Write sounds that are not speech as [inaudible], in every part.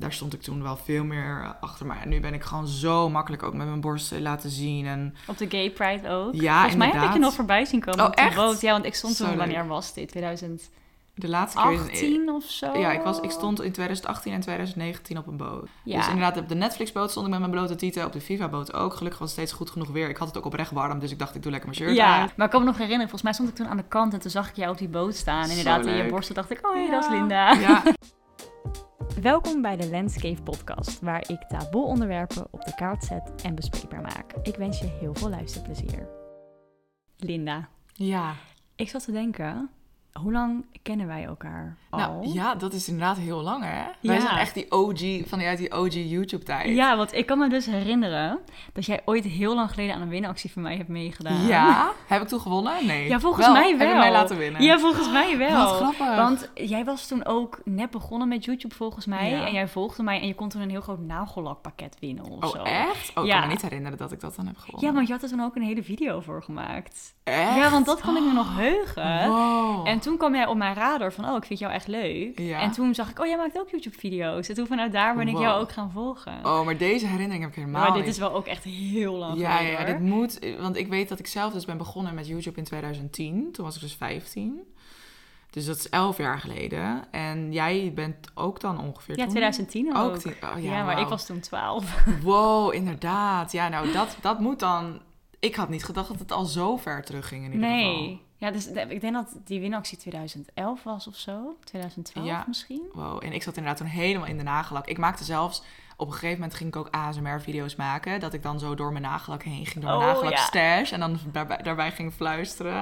daar stond ik toen wel veel meer eh, achter. Maar nu ben ik gewoon zo makkelijk ook met mijn borsten laten zien. En Op de Gay Pride ook. Ja, Volgens mij heb ik je nog voorbij zien komen Oh, op de echt? boot. Ja, want ik stond toen, wanneer was dit? 2018 de laatste keer... of zo? Ja, ik, was, ik stond in 2018 en 2019 op een boot. Ja. Dus inderdaad, op de Netflix-boot stond ik met mijn blote tieten. Op de Viva-boot ook. Gelukkig was het steeds goed genoeg weer. Ik had het ook oprecht warm, dus ik dacht, ik doe lekker mijn shirt Ja, maar ik kan me nog herinneren, volgens mij stond ik toen aan de kant en toen zag ik jou op die boot staan. Inderdaad, in je borsten dacht ik, oh hé, Ja. dat is Linda. Ja, [laughs] Welkom bij de Landscape Podcast, waar ik taboe onderwerpen op de kaart zet en bespreekbaar maak. Ik wens je heel veel luisterplezier. Linda, ja. ik zat te denken, hoe lang kennen wij elkaar al? Nou, ja, dat is inderdaad heel lang, hè? Wij Ja. zijn echt die OG, vanuit die OG YouTube-tijd. Ja, want ik kan me dus herinneren dat jij ooit heel lang geleden aan een winactie van mij hebt meegedaan. Ja? Heb ik toen gewonnen? Nee. Ja, volgens mij wel. Heb je mij laten winnen? Ja, volgens mij wel. Wat grappig. Want jij was toen ook net begonnen met YouTube volgens mij. Ja. En jij volgde mij en je kon toen een heel groot nagellakpakket winnen of zo. Oh, echt? Oh, ik Ja. kan me niet herinneren dat ik dat dan heb gewonnen. Ja, want je had er toen ook een hele video voor gemaakt. Echt? Ja, want dat kan ik me nog heugen. Wow. En toen kwam jij op mijn radar van, oh, ik vind jou echt leuk. Ja. En toen zag ik, oh, jij maakt ook YouTube-video's. En toen vanuit daar ben ik Wow. jou ook gaan volgen. Oh, maar deze herinnering heb ik helemaal maar dit niet. is wel ook echt heel lang Ja, geleden, ja, dit moet... Want ik weet dat ik zelf dus ben begonnen met YouTube in 2010. Toen was ik dus 15. Dus dat is 11 jaar geleden. En jij bent ook dan ongeveer Ja, toen? 2010 ook. Ook tien- oh, ja, ja, maar ik was toen 12. [laughs] Wow, inderdaad. Ja, nou, dat, dat moet dan... Ik had niet gedacht dat het al zo ver terug ging in ieder geval. Nee. Ja, dus ik denk dat die winactie 2011 was of zo. 2012 Ja. misschien. Wow, en ik zat inderdaad toen helemaal in de nagellak. Ik maakte zelfs... Op een gegeven moment ging ik ook ASMR-video's maken. Dat ik dan zo door mijn nagellak heen ging, door mijn Oh, nagellak ja. stash. En dan daarbij, daarbij ging fluisteren.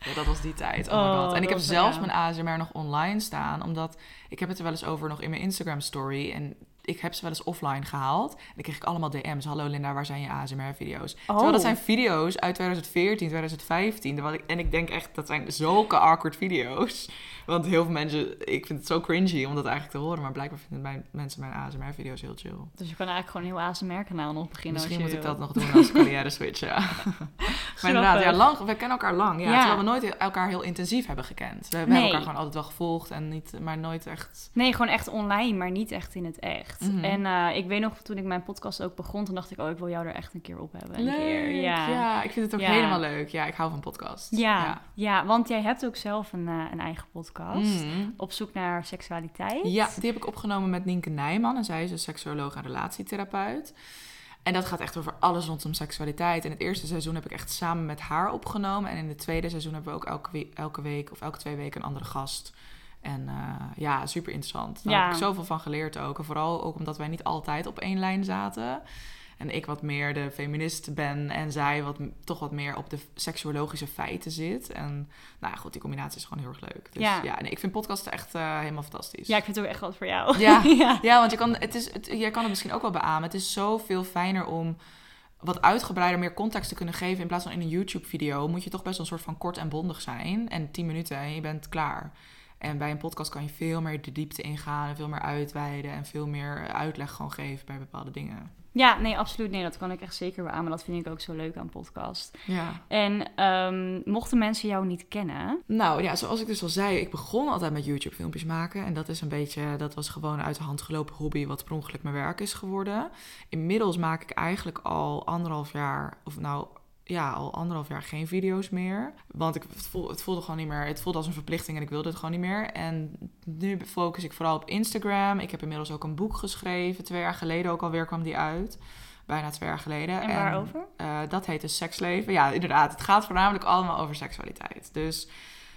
Ja, dat was die tijd. Oh, my Oh, god. En ik heb zelfs ja. mijn ASMR nog online staan. Omdat, ik heb het er wel eens over nog in mijn Instagram-story. En ik heb ze wel eens offline gehaald. En dan kreeg ik allemaal DM's. Hallo Linda, waar zijn je ASMR-video's? Terwijl dat Oh. zijn video's uit 2014, 2015. Terwijl ik, en ik denk echt, dat zijn zulke awkward video's. [laughs] Want heel veel mensen, ik vind het zo cringy om dat eigenlijk te horen. Maar blijkbaar vinden mijn, mensen mijn ASMR-video's heel chill. Dus je kan eigenlijk gewoon een heel ASMR-kanaal nog beginnen. Misschien moet ik dat nog doen als carrière switch, ja. [laughs] maar inderdaad, ja, lang, we kennen elkaar lang. Ja, Ja. Terwijl we nooit elkaar heel intensief hebben gekend. We, we hebben elkaar gewoon altijd wel gevolgd, en niet, maar nooit echt... Nee, gewoon echt online, maar niet echt in het echt. Mhm. En eh, ik weet nog, toen ik mijn podcast ook begon, toen dacht ik, oh, ik wil jou er echt een keer op hebben. Een keer. Ja. ja, ik vind het ook Ja. helemaal leuk. Ja, ik hou van podcast. Ja, ja. want jij hebt ook zelf een, eh, een eigen podcast. Mm. Op zoek naar seksualiteit. Ja, die heb ik opgenomen met Nienke Nijman. En zij is een seksuoloog en relatietherapeut. En dat gaat echt over alles rondom seksualiteit. In het eerste seizoen heb ik echt samen met haar opgenomen. En in het tweede seizoen hebben we ook elke, elke week of elke twee weken een andere gast. En eh, ja, super interessant. Daar Ja. heb ik zoveel van geleerd ook. En vooral ook omdat wij niet altijd op één lijn zaten. En ik wat meer de feminist ben en zij wat, toch wat meer op de seksuologische feiten zit. En nou ja, goed, die combinatie is gewoon heel erg leuk. Dus Ja. ja, nee, ik vind podcasten echt eh, helemaal fantastisch. Ja, ik vind het ook echt wat voor jou. [laughs] Ja. [laughs] ja. Ja, want je kan, het is, het, jij kan het misschien ook wel beamen. Het is zoveel fijner om wat uitgebreider, meer context te kunnen geven. In plaats van in een YouTube-video moet je toch best wel een soort van kort en bondig zijn. En 10 minuten en je bent klaar. En bij een podcast kan je veel meer de diepte ingaan en veel meer uitweiden en veel meer uitleg gewoon geven bij bepaalde dingen. Ja, nee, absoluut. Nee, dat kan ik echt zeker beamen. Dat vind ik ook zo leuk aan podcast. Ja. En ehm, mochten mensen jou niet kennen... Nou ja, zoals ik dus al zei, ik begon altijd met YouTube filmpjes maken. En dat is een beetje, dat was gewoon een uit de hand gelopen hobby wat per ongeluk mijn werk is geworden. Inmiddels maak ik eigenlijk al anderhalf jaar, of nou ja, al anderhalf jaar geen video's meer. Want ik, het, voel, het voelde gewoon niet meer, het voelde als een verplichting en ik wilde het gewoon niet meer. En nu focus ik vooral op Instagram. Ik heb inmiddels ook een boek geschreven, twee jaar geleden ook alweer kwam die uit. Bijna twee jaar geleden. En waarover? eh, dat heet dus seksleven. Ja, inderdaad. Het gaat voornamelijk allemaal over seksualiteit. Dus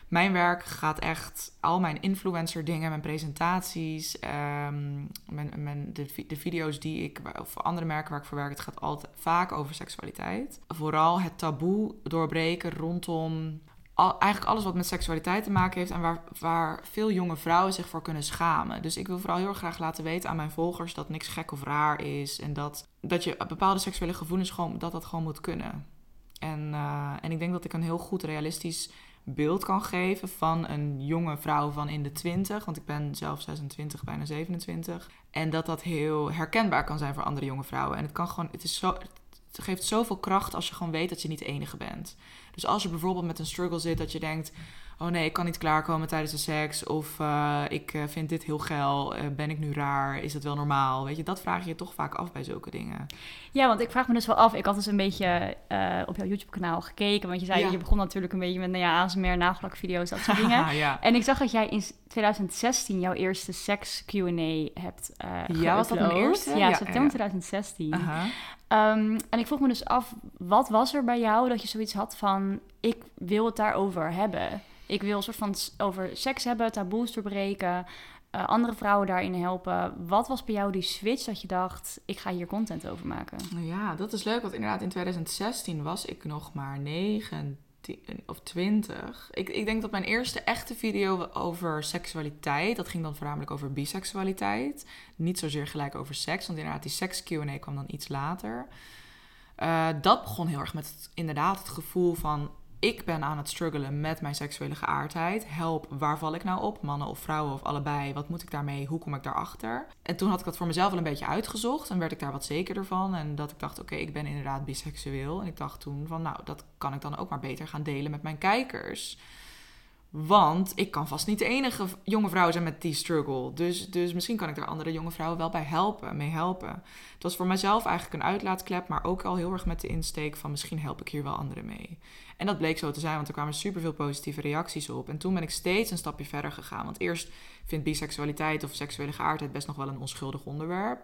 mijn werk gaat echt al mijn influencer dingen, mijn presentaties, ehm, mijn, mijn, de, de video's die ik, of andere merken waar ik voor werk, het gaat altijd vaak over seksualiteit. Vooral het taboe doorbreken rondom eigenlijk alles wat met seksualiteit te maken heeft en waar, waar veel jonge vrouwen zich voor kunnen schamen. Dus ik wil vooral heel graag laten weten aan mijn volgers dat niks gek of raar is en dat, dat je bepaalde seksuele gevoelens gewoon, dat dat gewoon moet kunnen. En, eh, en ik denk dat ik een heel goed realistisch beeld kan geven van een jonge vrouw van in de 20, want ik ben zelf 26, bijna 27. En dat dat heel herkenbaar kan zijn voor andere jonge vrouwen. En het kan gewoon, het is zo, het geeft zoveel kracht als je gewoon weet dat je niet de enige bent. Dus als je bijvoorbeeld met een struggle zit dat je denkt, oh nee, ik kan niet klaarkomen tijdens de seks. Of eh, ik eh, vind dit heel geil. Eh, ben ik nu raar? Is het wel normaal? Weet je, dat vraag je je toch vaak af bij zulke dingen. Ja, want ik vraag me dus wel af. Ik had dus een beetje op jouw YouTube-kanaal gekeken. Want je zei, Ja. je begon natuurlijk een beetje met nou ja, ASMR, nagelakvideo's, dat soort [laughs] dingen. ja. En ik zag dat jij in 2016 jouw eerste seks Q&A hebt Ja, was dat mijn eerste? Ja, Ja, september ja. 2016. Aha. Ehm, en ik vroeg me dus af, wat was er bij jou dat je zoiets had van... ik wil het daarover hebben. Ik wil een soort van over seks hebben, taboes doorbreken... eh, andere vrouwen daarin helpen. Wat was bij jou die switch dat je dacht, ik ga hier content over maken? Ja, dat is leuk, want inderdaad in 2016 was ik nog maar 19 of 20. Ik, ik denk dat mijn eerste echte video over seksualiteit, dat ging dan voornamelijk over biseksualiteit. Niet zozeer gelijk over seks, want inderdaad die seks Q&A kwam dan iets later. Eh, dat begon heel erg met inderdaad het gevoel van... ik ben aan het struggelen met mijn seksuele geaardheid. Help, waar val ik nou op? Mannen of vrouwen of allebei? Wat moet ik daarmee? Hoe kom ik daarachter? En toen had ik dat voor mezelf wel een beetje uitgezocht... en werd ik daar wat zekerder van. En dat ik dacht, oké, ik ben inderdaad biseksueel. En ik dacht toen van, nou, dat kan ik dan ook maar beter gaan delen met mijn kijkers... Want ik kan vast niet de enige jonge vrouw zijn met die struggle. Dus, dus misschien kan ik daar andere jonge vrouwen wel bij helpen, mee helpen. Het was voor mezelf eigenlijk een uitlaatklep, maar ook al heel erg met de insteek van misschien help ik hier wel anderen mee. En dat bleek zo te zijn, want er kwamen superveel positieve reacties op. En toen ben ik steeds een stapje verder gegaan. Want eerst vindt biseksualiteit of seksuele geaardheid best nog wel een onschuldig onderwerp.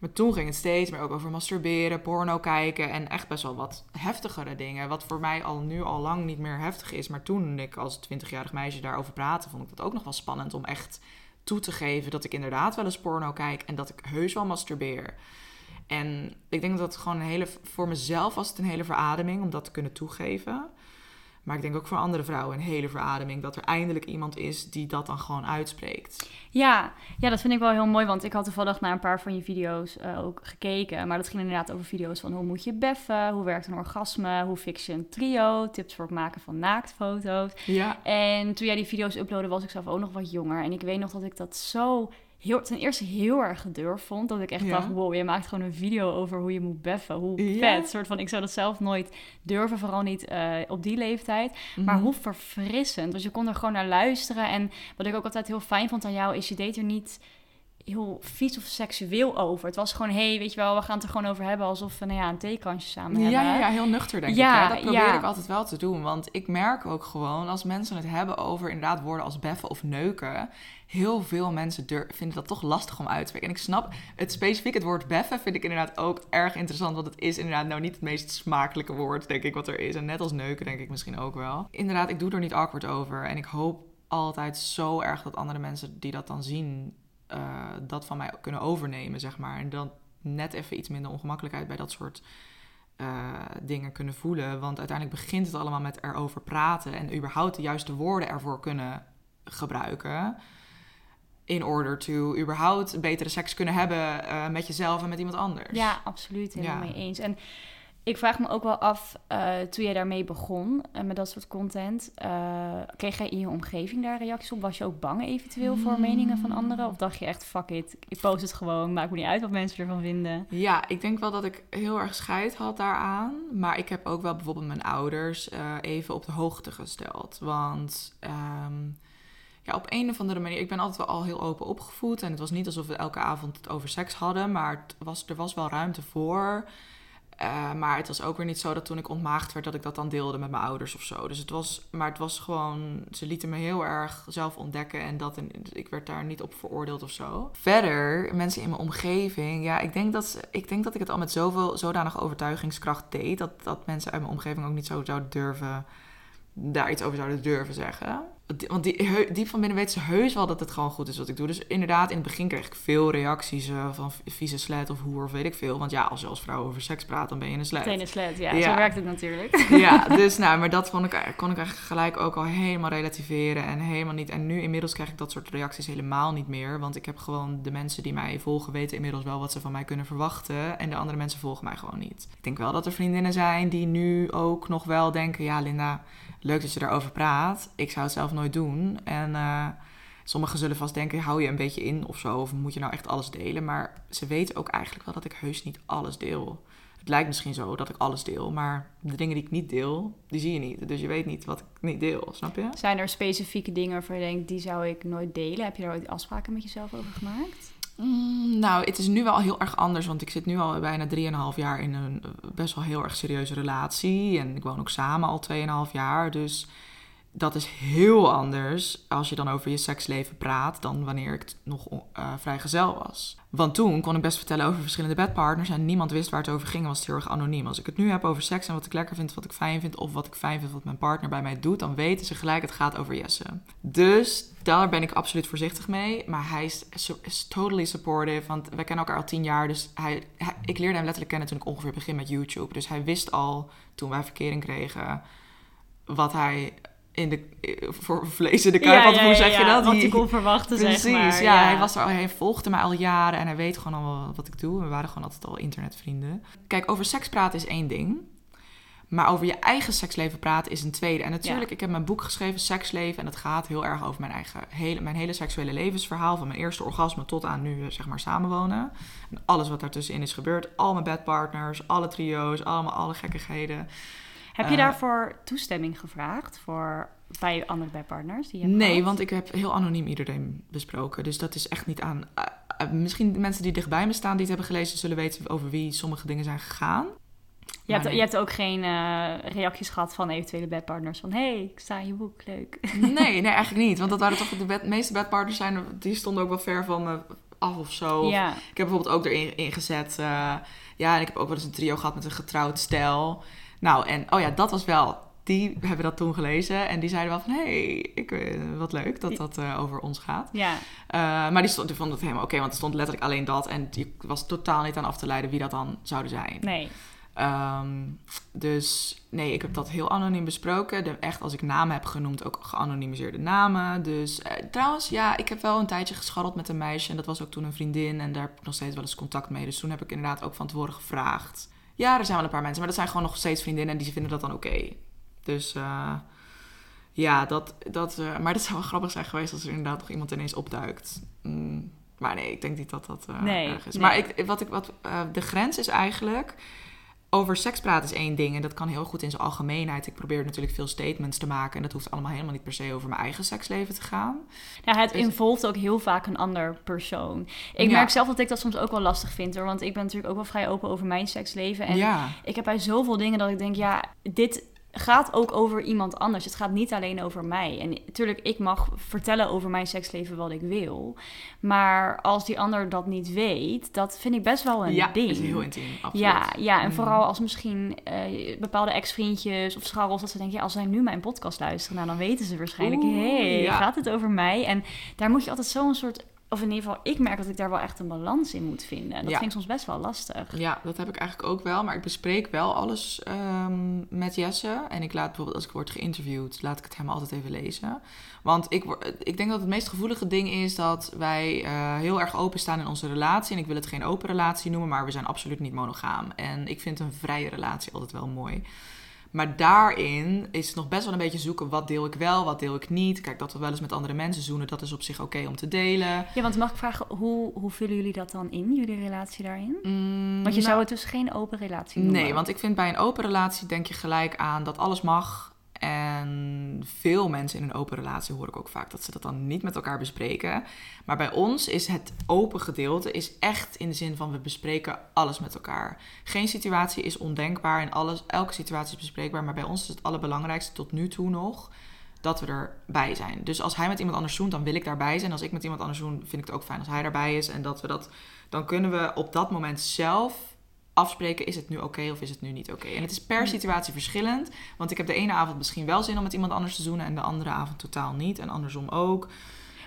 Maar toen ging het steeds meer ook over masturberen, porno kijken en echt best wel wat heftigere dingen. Wat voor mij al nu al lang niet meer heftig is. Maar toen ik als 20-jarig meisje daarover praatte, vond ik dat ook nog wel spannend om echt toe te geven dat ik inderdaad wel eens porno kijk en dat ik heus wel masturbeer. En ik denk dat het gewoon een hele, voor mezelf was het een hele verademing om dat te kunnen toegeven. Maar ik denk ook voor andere vrouwen een hele verademing dat er eindelijk iemand is die dat dan gewoon uitspreekt. Ja, ja, dat vind ik wel heel mooi, want ik had toevallig naar een paar van je video's eh, ook gekeken. Maar dat ging inderdaad over video's van hoe moet je beffen, hoe werkt een orgasme, hoe fix je een trio, tips voor het maken van naaktfoto's. Ja, En toen jij die video's uploadde, was ik zelf ook nog wat jonger. En ik weet nog dat ik dat zo heel, ten eerste heel erg gedurfd vond. Dat ik echt Ja. dacht, wow, je maakt gewoon een video over hoe je moet beffen. Hoe Ja. vet. Soort van, ik zou dat zelf nooit durven, vooral niet eh, op die leeftijd. Maar Mhm. hoe verfrissend. Want je kon er gewoon naar luisteren. En wat ik ook altijd heel fijn vond aan jou, is je deed er niet heel vies of seksueel over. Het was gewoon, hey, weet je wel, we gaan het er gewoon over hebben alsof we nou ja, een theekransje samen hebben. ja, ja, heel nuchter denk Ja, ik. Hè? Dat probeer ja. ik altijd wel te doen. Want ik merk ook gewoon, als mensen het hebben over inderdaad woorden als beffen of neuken... heel veel mensen vinden dat toch lastig om uit te spreken. En ik snap, het specifiek het woord beffen vind ik inderdaad ook erg interessant. Want het is inderdaad nou niet het meest smakelijke woord, denk ik, wat er is. En net als neuken denk ik misschien ook wel. Inderdaad, ik doe er niet awkward over. En ik hoop altijd zo erg dat andere mensen die dat dan zien... eh, dat van mij kunnen overnemen, zeg maar. En dan net even iets minder ongemakkelijkheid bij dat soort eh, dingen kunnen voelen. Want uiteindelijk begint het allemaal met erover praten en überhaupt de juiste woorden ervoor kunnen gebruiken. In order to überhaupt betere seks kunnen hebben eh, met jezelf en met iemand anders. Ja, absoluut. Helemaal Ja. mee eens. En ik vraag me ook wel af, eh, toen jij daarmee begon, eh, met dat soort content, eh, kreeg jij in je omgeving daar reacties op? Was je ook bang eventueel voor Hmm. meningen van anderen? Of dacht je echt, fuck it, ik post het gewoon, maakt me niet uit wat mensen ervan vinden? Ja, ik denk wel dat ik heel erg scheid had daaraan. Maar ik heb ook wel bijvoorbeeld mijn ouders even op de hoogte gesteld. Want ehm, ja, op een of andere manier... Ik ben altijd wel al heel open opgevoed. En het was niet alsof we elke avond het over seks hadden. Maar het was, er was wel ruimte voor. Eh, maar het was ook weer niet zo dat toen ik ontmaagd werd... dat ik dat dan deelde met mijn ouders of zo. Dus het was... Maar het was gewoon... Ze lieten me heel erg zelf ontdekken. En dat, ik werd daar niet op veroordeeld of zo. Verder, mensen in mijn omgeving... Ja, ik denk dat, ik, denk dat ik het al met zoveel zodanig overtuigingskracht deed... dat, dat mensen uit mijn omgeving ook niet zo zouden durven... daar iets over zouden durven zeggen. Want die, diep van binnen weten ze heus wel dat het gewoon goed is wat ik doe. Dus inderdaad, in het begin kreeg ik veel reacties eh, van vieze slet of hoer of weet ik veel. Want ja, als je als vrouw over seks praat, dan ben je een slet. Meteen een slet, ja, Ja. Zo werkt het natuurlijk. [laughs] Ja, [laughs] dus nou, maar dat vond ik, kon ik eigenlijk gelijk ook al helemaal relativeren en helemaal niet. En nu inmiddels krijg ik dat soort reacties helemaal niet meer. Want ik heb gewoon de mensen die mij volgen weten inmiddels wel wat ze van mij kunnen verwachten. En de andere mensen volgen mij gewoon niet. Ik denk wel dat er vriendinnen zijn die nu ook nog wel denken, ja Linda, leuk dat je daarover praat. Ik zou het zelf nooit doen. En eh, sommigen zullen vast denken, hou je een beetje in of zo. Of moet je nou echt alles delen? Maar ze weten ook eigenlijk wel dat ik heus niet alles deel. Het lijkt misschien zo dat ik alles deel, maar de dingen die ik niet deel, die zie je niet. Dus je weet niet wat ik niet deel, snap je? Zijn er specifieke dingen waarvan je denkt, die zou ik nooit delen? Heb je daar ooit afspraken met jezelf over gemaakt? Mm, nou, het is nu wel heel erg anders, want ik zit nu al bijna 3,5 jaar in een best wel heel erg serieuze relatie. En ik woon ook samen al 2,5 jaar, dus dat is heel anders als je dan over je seksleven praat dan wanneer ik nog uh, vrijgezel was. Want toen kon ik best vertellen over verschillende bedpartners en niemand wist waar het over ging, was het heel erg anoniem. Als ik het nu heb over seks en wat ik lekker vind, wat ik fijn vind, of wat ik fijn vind wat mijn partner bij mij doet, dan weten ze gelijk het gaat over Jesse. Dus daar ben ik absoluut voorzichtig mee. Maar hij is, totally supportive, want wij kennen elkaar al tien jaar, dus hij, ik leerde hem letterlijk kennen toen ik ongeveer begin met YouTube. Dus hij wist al toen wij verkering kregen wat hij in de, voor vlees in de kuip. Ja, ja, hoe zeg je dat? Wat ik kon verwachten, Precies, zeg maar. Ja, hij, was er, hij volgde mij al jaren en hij weet gewoon al wat ik doe. We waren gewoon altijd al internetvrienden. Kijk, over seks praten is één ding. Maar over je eigen seksleven praten is een tweede. En natuurlijk, ik heb mijn boek geschreven, Seksleven. En dat gaat heel erg over mijn eigen, hele, mijn hele seksuele levensverhaal. Van mijn eerste orgasme tot aan nu, zeg maar, samenwonen. En alles wat daartussenin is gebeurd. Al mijn bedpartners, alle trio's, allemaal alle gekkigheden. Heb je eh, daarvoor toestemming gevraagd voor bij andere bijpartners? Die je nee, want ik heb heel anoniem iedereen besproken. Dus dat is echt niet aan. Uh, misschien de mensen die dichtbij me staan, die het hebben gelezen, zullen weten over wie sommige dingen zijn gegaan. Je hebt, je hebt ook geen reacties gehad van eventuele bedpartners van... hey, ik sta in je boek, leuk. Nee, nee, [laughs] eigenlijk niet. Want dat waren toch de bed, meeste bedpartners zijn... die stonden ook wel ver van me af of zo. Ja. Ik heb bijvoorbeeld ook erin ingezet... ja, en ik heb ook wel eens een trio gehad met een getrouwd stijl. Nou, en oh ja, dat was wel. Die hebben dat toen gelezen en die zeiden wel van... hé, hey, ik, uh, wat leuk dat dat uh, over ons gaat. Ja. Uh, maar die, stond, die vonden het helemaal oké, want er stond letterlijk alleen dat... en die was totaal niet aan af te leiden wie dat dan zouden zijn. Nee. Um, dus nee, ik heb dat heel anoniem besproken. De, echt, als ik namen heb genoemd, ook geanonimiseerde namen. Dus trouwens, ja, ik heb wel een tijdje gescharreld met een meisje. En dat was ook toen een vriendin. En daar heb ik nog steeds wel eens contact mee. Dus toen heb ik inderdaad ook van tevoren gevraagd ja, er zijn wel een paar mensen, maar dat zijn gewoon nog steeds vriendinnen en die vinden dat dan oké. Dus uh, ja, dat, dat, uh, maar dat zou wel grappig zijn geweest als er inderdaad nog iemand ineens opduikt. Mm, maar nee, ik denk niet dat dat uh, nee, erg is. Nee. Maar ik, wat ik, wat, de grens is eigenlijk over seks praten is één ding en dat kan heel goed in zijn algemeenheid. Ik probeer natuurlijk veel statements te maken en dat hoeft allemaal helemaal niet per se over mijn eigen seksleven te gaan. Ja, het dus... involveert ook heel vaak een ander persoon. Ik merk zelf dat ik dat soms ook wel lastig vind hoor, want ik ben natuurlijk ook wel vrij open over mijn seksleven en ja. ik heb bij zoveel dingen dat ik denk, ja, dit gaat ook over iemand anders. Het gaat niet alleen over mij. En natuurlijk, ik mag vertellen over mijn seksleven wat ik wil. Maar als die ander dat niet weet, dat vind ik best wel een ja, ding. is heel intiem, absoluut. Ja, ja en mm. vooral als misschien uh, bepaalde ex-vriendjes of scharrels... dat ze denken, ja, als zij nu mijn podcast luisteren... nou, dan weten ze waarschijnlijk, hé, hey, ja. gaat het over mij? En daar moet je altijd zo'n soort of in ieder geval, ik merk dat ik daar wel echt een balans in moet vinden. En dat ja. vind ik soms best wel lastig. Ja, dat heb ik eigenlijk ook wel. Maar ik bespreek wel alles um, met Jesse. En ik laat bijvoorbeeld, als ik word geïnterviewd, laat ik het hem altijd even lezen. Want ik, ik denk dat het meest gevoelige ding is dat wij uh, heel erg openstaan in onze relatie. En ik wil het geen open relatie noemen, maar we zijn absoluut niet monogaam. En ik vind een vrije relatie altijd wel mooi. Maar daarin is het nog best wel een beetje zoeken wat deel ik wel, wat deel ik niet. Kijk, dat we wel eens met andere mensen zoenen, dat is op zich oké om te delen. Ja, want mag ik vragen, hoe, hoe vullen jullie dat dan in, jullie relatie daarin? Mm, want je nou, zou het dus geen open relatie noemen. Nee, want ik vind bij een open relatie denk je gelijk aan dat alles mag. En veel mensen in een open relatie hoor ik ook vaak dat ze dat dan niet met elkaar bespreken. Maar bij ons is het open gedeelte is echt in de zin van we bespreken alles met elkaar. Geen situatie is ondenkbaar en alles, elke situatie is bespreekbaar. Maar bij ons is het allerbelangrijkste tot nu toe nog dat we erbij zijn. Dus als hij met iemand anders zoent, dan wil ik daarbij zijn. Als ik met iemand anders zoen, vind ik het ook fijn als hij daarbij is. En dat we dat, dan kunnen we op dat moment zelf afspreken, is het nu oké of is het nu niet oké? En het is per situatie verschillend. Want ik heb de ene avond misschien wel zin om met iemand anders te zoenen en de andere avond totaal niet. En andersom ook.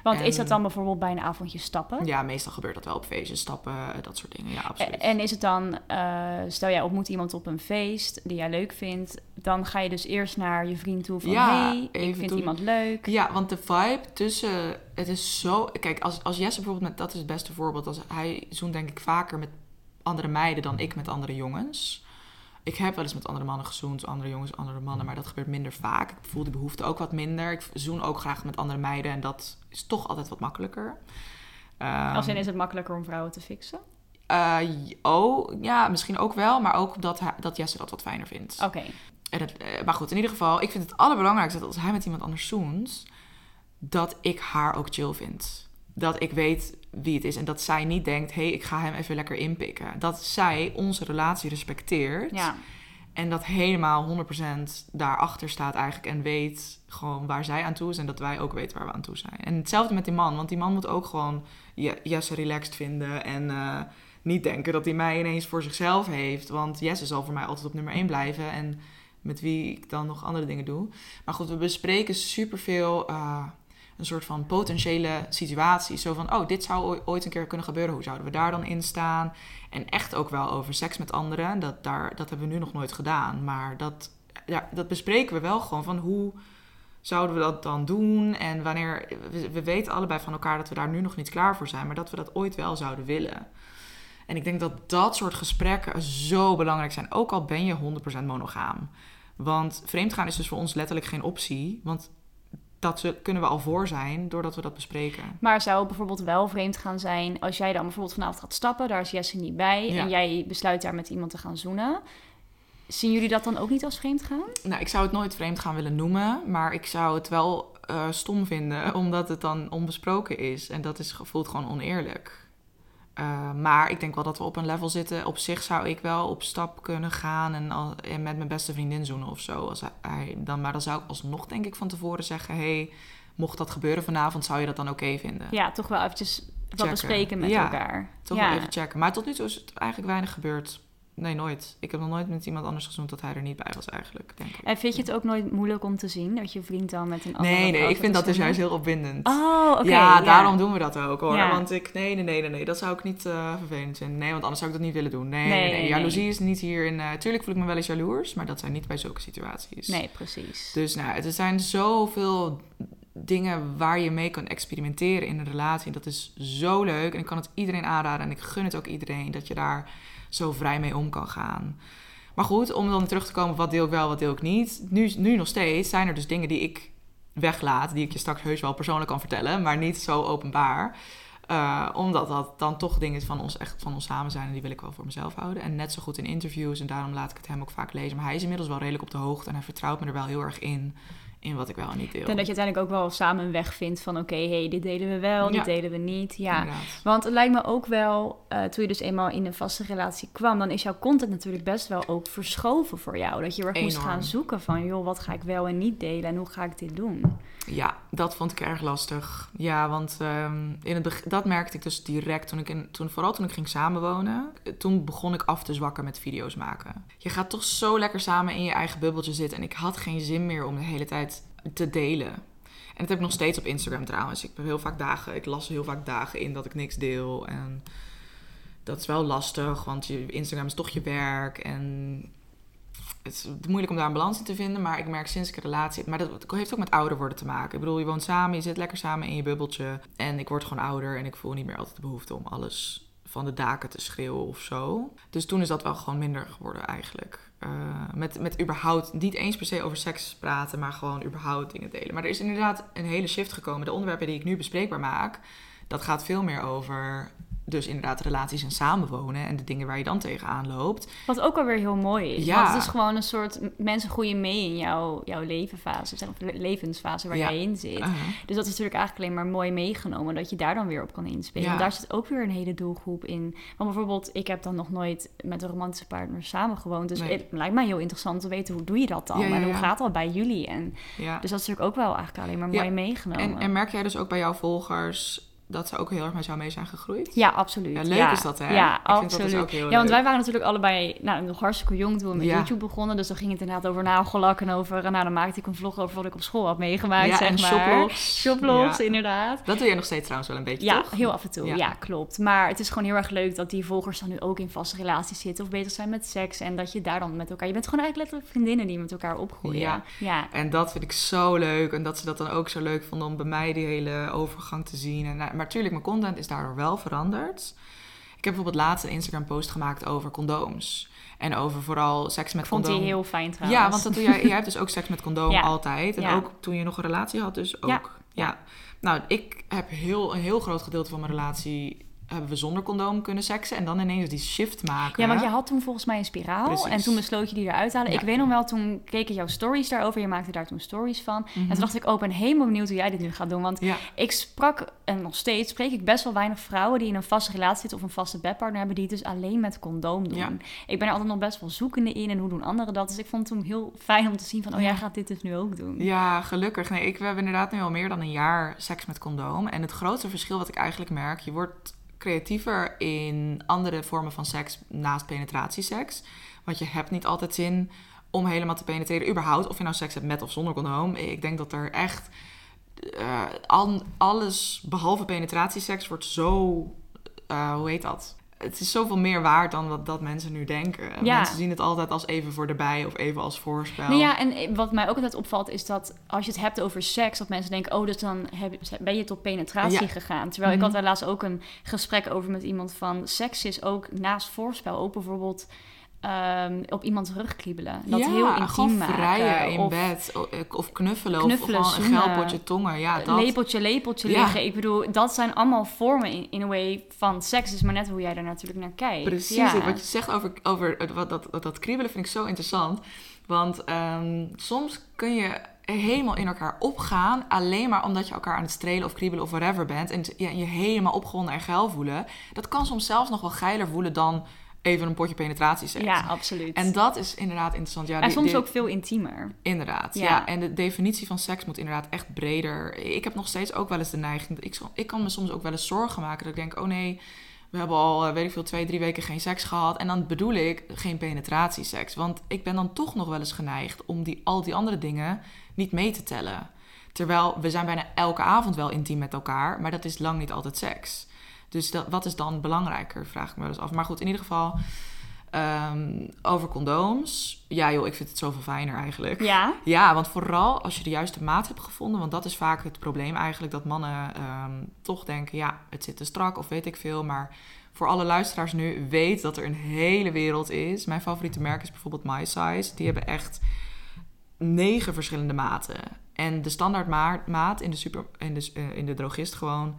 Want is dat dan bijvoorbeeld bij een avondje stappen? Ja, meestal gebeurt dat wel op feestjes, stappen, dat soort dingen. Ja, absoluut. En is het dan, uh, stel jij ontmoet iemand op een feest die jij leuk vindt, dan ga je dus eerst naar je vriend toe van, ja, hey, ik vind iemand leuk. Ja, want de vibe tussen, het is zo, kijk, als, als Jesse bijvoorbeeld, met, dat is het beste voorbeeld, als hij zoent denk ik vaker met andere meiden dan ik met andere jongens. Ik heb wel eens met andere mannen gezoend, andere jongens, andere mannen, maar dat gebeurt minder vaak. Ik voel die behoefte ook wat minder. Ik zoen ook graag met andere meiden en dat is toch altijd wat makkelijker. Um, Als in is het makkelijker om vrouwen te fixen? Eh, oh, ja, misschien ook wel. Maar ook dat, dat Jesse dat wat fijner vindt. Oké. En het, eh, maar goed, in ieder geval, ik vind het allerbelangrijkste dat als hij met iemand anders zoent, dat ik haar ook chill vind. Dat ik weet wie het is en dat zij niet denkt, hé, hey, ik ga hem even lekker inpikken. Dat zij onze relatie respecteert Ja. en dat helemaal 100% daarachter staat eigenlijk en weet gewoon waar zij aan toe is en dat wij ook weten waar we aan toe zijn. En hetzelfde met die man, want die man moet ook gewoon Je- Jesse relaxed vinden en eh, niet denken dat hij mij ineens voor zichzelf heeft. Want Jesse zal voor mij altijd op nummer 1 blijven en met wie ik dan nog andere dingen doe. Maar goed, we bespreken superveel eh een soort van potentiële situaties. Zo van, oh, dit zou ooi- ooit een keer kunnen gebeuren. Hoe zouden we daar dan in staan? En echt ook wel over seks met anderen. Dat, daar, dat hebben we nu nog nooit gedaan. Maar dat, ja, dat bespreken we wel gewoon van hoe zouden we dat dan doen? En wanneer... We, we weten allebei van elkaar dat we daar nu nog niet klaar voor zijn. Maar dat we dat ooit wel zouden willen. En ik denk dat dat soort gesprekken zo belangrijk zijn. Ook al ben je 100% monogaam. Want vreemdgaan is dus voor ons letterlijk geen optie. Want dat ze- kunnen we al voor zijn doordat we dat bespreken. Maar zou het bijvoorbeeld wel vreemd gaan zijn als jij dan bijvoorbeeld vanavond gaat stappen, daar is Jesse niet bij Ja. en jij besluit daar met iemand te gaan zoenen. Zien jullie dat dan ook niet als vreemd gaan? Nou, ik zou het nooit vreemd gaan willen noemen, maar ik zou het wel eh, stom vinden, omdat het dan onbesproken is. En dat is, voelt gewoon oneerlijk. Eh, maar ik denk wel dat we op een level zitten. Op zich zou ik wel op stap kunnen gaan en, al, en met mijn beste vriendin zoenen of zo. Als hij, dan, maar dan zou ik alsnog denk ik van tevoren zeggen... hey, mocht dat gebeuren vanavond, zou je dat dan oké vinden? Ja, toch wel eventjes wat Checken. bespreken met Ja, elkaar. Toch ja. wel even checken. Maar tot nu toe is het eigenlijk weinig gebeurd. Nee, nooit. Ik heb nog nooit met iemand anders gezoend dat hij er niet bij was eigenlijk, denk ik. En vind je het ook nooit moeilijk om te zien dat je vriend dan met een andere Nee, nee, ik vind dat dus juist heel opwindend. Oh, oké. ja, daarom doen we dat ook hoor. Ja. Want ik, nee, nee, nee, nee, nee, dat zou ik niet eh, vervelend vinden. Nee, want anders zou ik dat niet willen doen. Nee, Nee, nee, Jaloezie is niet hier in... eh tuurlijk voel ik me wel eens jaloers, maar dat zijn niet bij zulke situaties. Nee, precies. Dus nou, er zijn zoveel dingen waar je mee kan experimenteren in een relatie. Dat is zo leuk en ik kan het iedereen aanraden en ik gun het ook iedereen dat je daar zo vrij mee om kan gaan. Maar goed, om dan terug te komen, wat deel ik wel, wat deel ik niet. Nu, nu nog steeds zijn er dus dingen die ik weglaat, die ik je straks heus wel persoonlijk kan vertellen, maar niet zo openbaar. Eh, omdat dat dan toch dingen van ons echt van ons samen zijn en die wil ik wel voor mezelf houden. En net zo goed in interviews en daarom laat ik het hem ook vaak lezen. Maar hij is inmiddels wel redelijk op de hoogte en hij vertrouwt me er wel heel erg in, in wat ik wel en niet deel. En dat je uiteindelijk ook wel samen een weg vindt van... oké, hey, dit delen we wel, dit Ja. delen we niet. Ja, Inderdaad. Want het lijkt me ook wel, eh, toen je dus eenmaal in een vaste relatie kwam, dan is jouw content natuurlijk best wel ook verschoven voor jou. Dat je erg moest gaan zoeken van, joh, wat ga ik wel en niet delen en hoe ga ik dit doen? Ja, dat vond ik erg lastig. Ja, want ehm, in het dat merkte ik dus direct toen ik toen, vooral toen ik ging samenwonen. Toen begon ik af te zwakken met video's maken. Je gaat toch zo lekker samen in je eigen bubbeltje zitten. En ik had geen zin meer om de hele tijd te delen. En dat heb ik nog steeds op Instagram trouwens. Ik heb heel vaak dagen, ik las heel vaak dagen in dat ik niks deel. En dat is wel lastig, want je, Instagram is toch je werk. En het is moeilijk om daar een balans in te vinden. Maar ik merk sinds ik een relatie heb. Maar dat heeft ook met ouder worden te maken. Ik bedoel, je woont samen, je zit lekker samen in je bubbeltje. En ik word gewoon ouder en ik voel niet meer altijd de behoefte om alles van de daken te schreeuwen of zo. Dus toen is dat wel gewoon minder geworden eigenlijk. Eh, met, met überhaupt niet eens per se over seks praten, maar gewoon überhaupt dingen delen. Maar er is inderdaad een hele shift gekomen. De onderwerpen die ik nu bespreekbaar maak, dat gaat veel meer over dus inderdaad relaties en samenwonen en de dingen waar je dan tegenaan loopt. Wat ook alweer heel mooi is. Ja. Want het is gewoon een soort, mensen groeien mee in jouw, jouw levenfase, zeg le- levensfase waar Ja. jij in zit. Uh-huh. Dus dat is natuurlijk eigenlijk alleen maar mooi meegenomen, dat je daar dan weer op kan inspelen. Ja. Daar zit ook weer een hele doelgroep in. Want bijvoorbeeld, ik heb dan nog nooit met een romantische partner samengewoond. Dus Nee. het lijkt mij heel interessant te weten, hoe doe je dat dan? En hoe gaat dat bij jullie? En, dus dat is natuurlijk ook wel eigenlijk alleen maar mooi meegenomen. En, en merk jij dus ook bij jouw volgers dat ze ook heel erg met jou mee zijn gegroeid? ja, absoluut. Ja, leuk is dat, hè? Ja, Ik vind dat absoluut. dus ook heel ja, want leuk. wij waren natuurlijk allebei nou, nog hartstikke jong toen we met Ja. YouTube begonnen. Dus dan ging het inderdaad over nagellak en over... Nou, dan maakte ik een vlog over wat ik op school had meegemaakt, ja, zeg en maar. shoplogs. Shoplogs, inderdaad. Dat doe jij nog steeds trouwens wel een beetje, Ja, toch? heel af en toe. Ja. Klopt. Maar het is gewoon heel erg leuk dat die volgers dan nu ook in vaste relaties zitten of bezig zijn met seks. En dat je daar dan met elkaar. Je bent gewoon eigenlijk letterlijk vriendinnen die met elkaar opgroeien. Ja. ja. En dat vind ik zo leuk. En dat ze dat dan ook zo leuk vonden om bij mij die hele overgang te zien. En, nou, maar natuurlijk, mijn content is daardoor wel veranderd. Ik heb bijvoorbeeld laatst een Instagram post gemaakt over condooms. En over vooral seks met Ik vond condoom. die heel fijn trouwens. Ja, want dat doe jij, [laughs] jij hebt dus ook seks met condoom Ja. altijd. En Ja. ook toen je nog een relatie had, dus ook. Ja. Ja. Nou, ik heb heel, een heel groot gedeelte van mijn relatie hebben we zonder condoom kunnen seksen. En dan ineens die shift maken. Ja, want je had toen volgens mij een spiraal. Precies. En toen besloot je die eruit te halen. Ja. Ik weet nog wel, toen keek ik jouw stories daarover. Je maakte daar toen stories van. Mhm. En toen dacht ik, oh, ben helemaal benieuwd hoe jij dit nu gaat doen. Want Ja, ik sprak, en nog steeds spreek ik best wel weinig vrouwen... die in een vaste relatie zitten of een vaste bedpartner hebben... die het dus alleen met condoom doen. Ja. Ik ben er altijd nog best wel zoekende in en hoe doen anderen dat. Dus ik vond het toen heel fijn om te zien van... oh, jij gaat dit dus nu ook doen. ja, gelukkig. Nee, ik, we hebben inderdaad nu al meer dan een jaar seks met condoom. En het grootste verschil wat ik eigenlijk merk... je wordt creatiever in andere vormen van seks naast penetratieseks. Want je hebt niet altijd zin om helemaal te penetreren. Überhaupt, of je nou seks hebt met of zonder condoom. Ik denk dat er echt... al, alles behalve penetratieseks wordt zo... eh, hoe heet dat? Het is zoveel meer waard dan wat dat mensen nu denken. Ja. Mensen zien het altijd als even voor erbij of even als voorspel. Nou ja, en wat mij ook altijd opvalt is dat als je het hebt over seks, dat mensen denken, oh, dus dan heb, ben je tot penetratie Ja. gegaan. Terwijl ik Mhm. had laatst ook een gesprek over met iemand van, seks is ook naast voorspel ook bijvoorbeeld ehm, op iemands rug kriebelen. Dat ja, heel intiem maken. in of bed. eh, Of knuffelen. Knuffelen, of gewoon een geilpotje tongen. Ja, dat. lepeltje, lepeltje Ja. liggen. Ik bedoel, dat zijn allemaal vormen in, in a way van seks. Het is maar net hoe jij daar natuurlijk naar kijkt. Precies. Ja. Wat je zegt over, over wat, dat, dat, dat kriebelen vind ik zo interessant. Want ehm, soms kun je helemaal in elkaar opgaan. Alleen maar omdat je elkaar aan het strelen of kriebelen of whatever bent. En je, je helemaal opgewonden en geil voelen. Dat kan soms zelfs nog wel geiler voelen dan even een potje penetratieseks. Ja, absoluut. En dat is inderdaad interessant. Ja, en die- soms die- ook veel intiemer. Inderdaad, Ja. ja. En de definitie van seks moet inderdaad echt breder. Ik heb nog steeds ook wel eens de neiging... Ik, ik kan me soms ook wel eens zorgen maken. Dat ik denk, oh nee, we hebben al, eh, weet ik veel, twee, drie weken geen seks gehad. En dan bedoel ik geen penetratieseks. Want ik ben dan toch nog wel eens geneigd om die, al die andere dingen niet mee te tellen. Terwijl we zijn bijna elke avond wel intiem met elkaar. Maar dat is lang niet altijd seks. Dus dat, wat is dan belangrijker, vraag ik me wel eens af. Maar goed, in ieder geval... ehm, over condooms. Ja joh, ik vind het zoveel fijner eigenlijk. Ja? Ja, want vooral als je de juiste maat hebt gevonden, want dat is vaak het probleem eigenlijk, dat mannen ehm, toch denken, ja, het zit te strak of weet ik veel. Maar voor alle luisteraars nu, weet dat er een hele wereld is. Mijn favoriete merk is bijvoorbeeld My Size. Die hebben echt negen verschillende maten. En de standaard ma- maat in de, super, in, de, eh, in de drogist gewoon,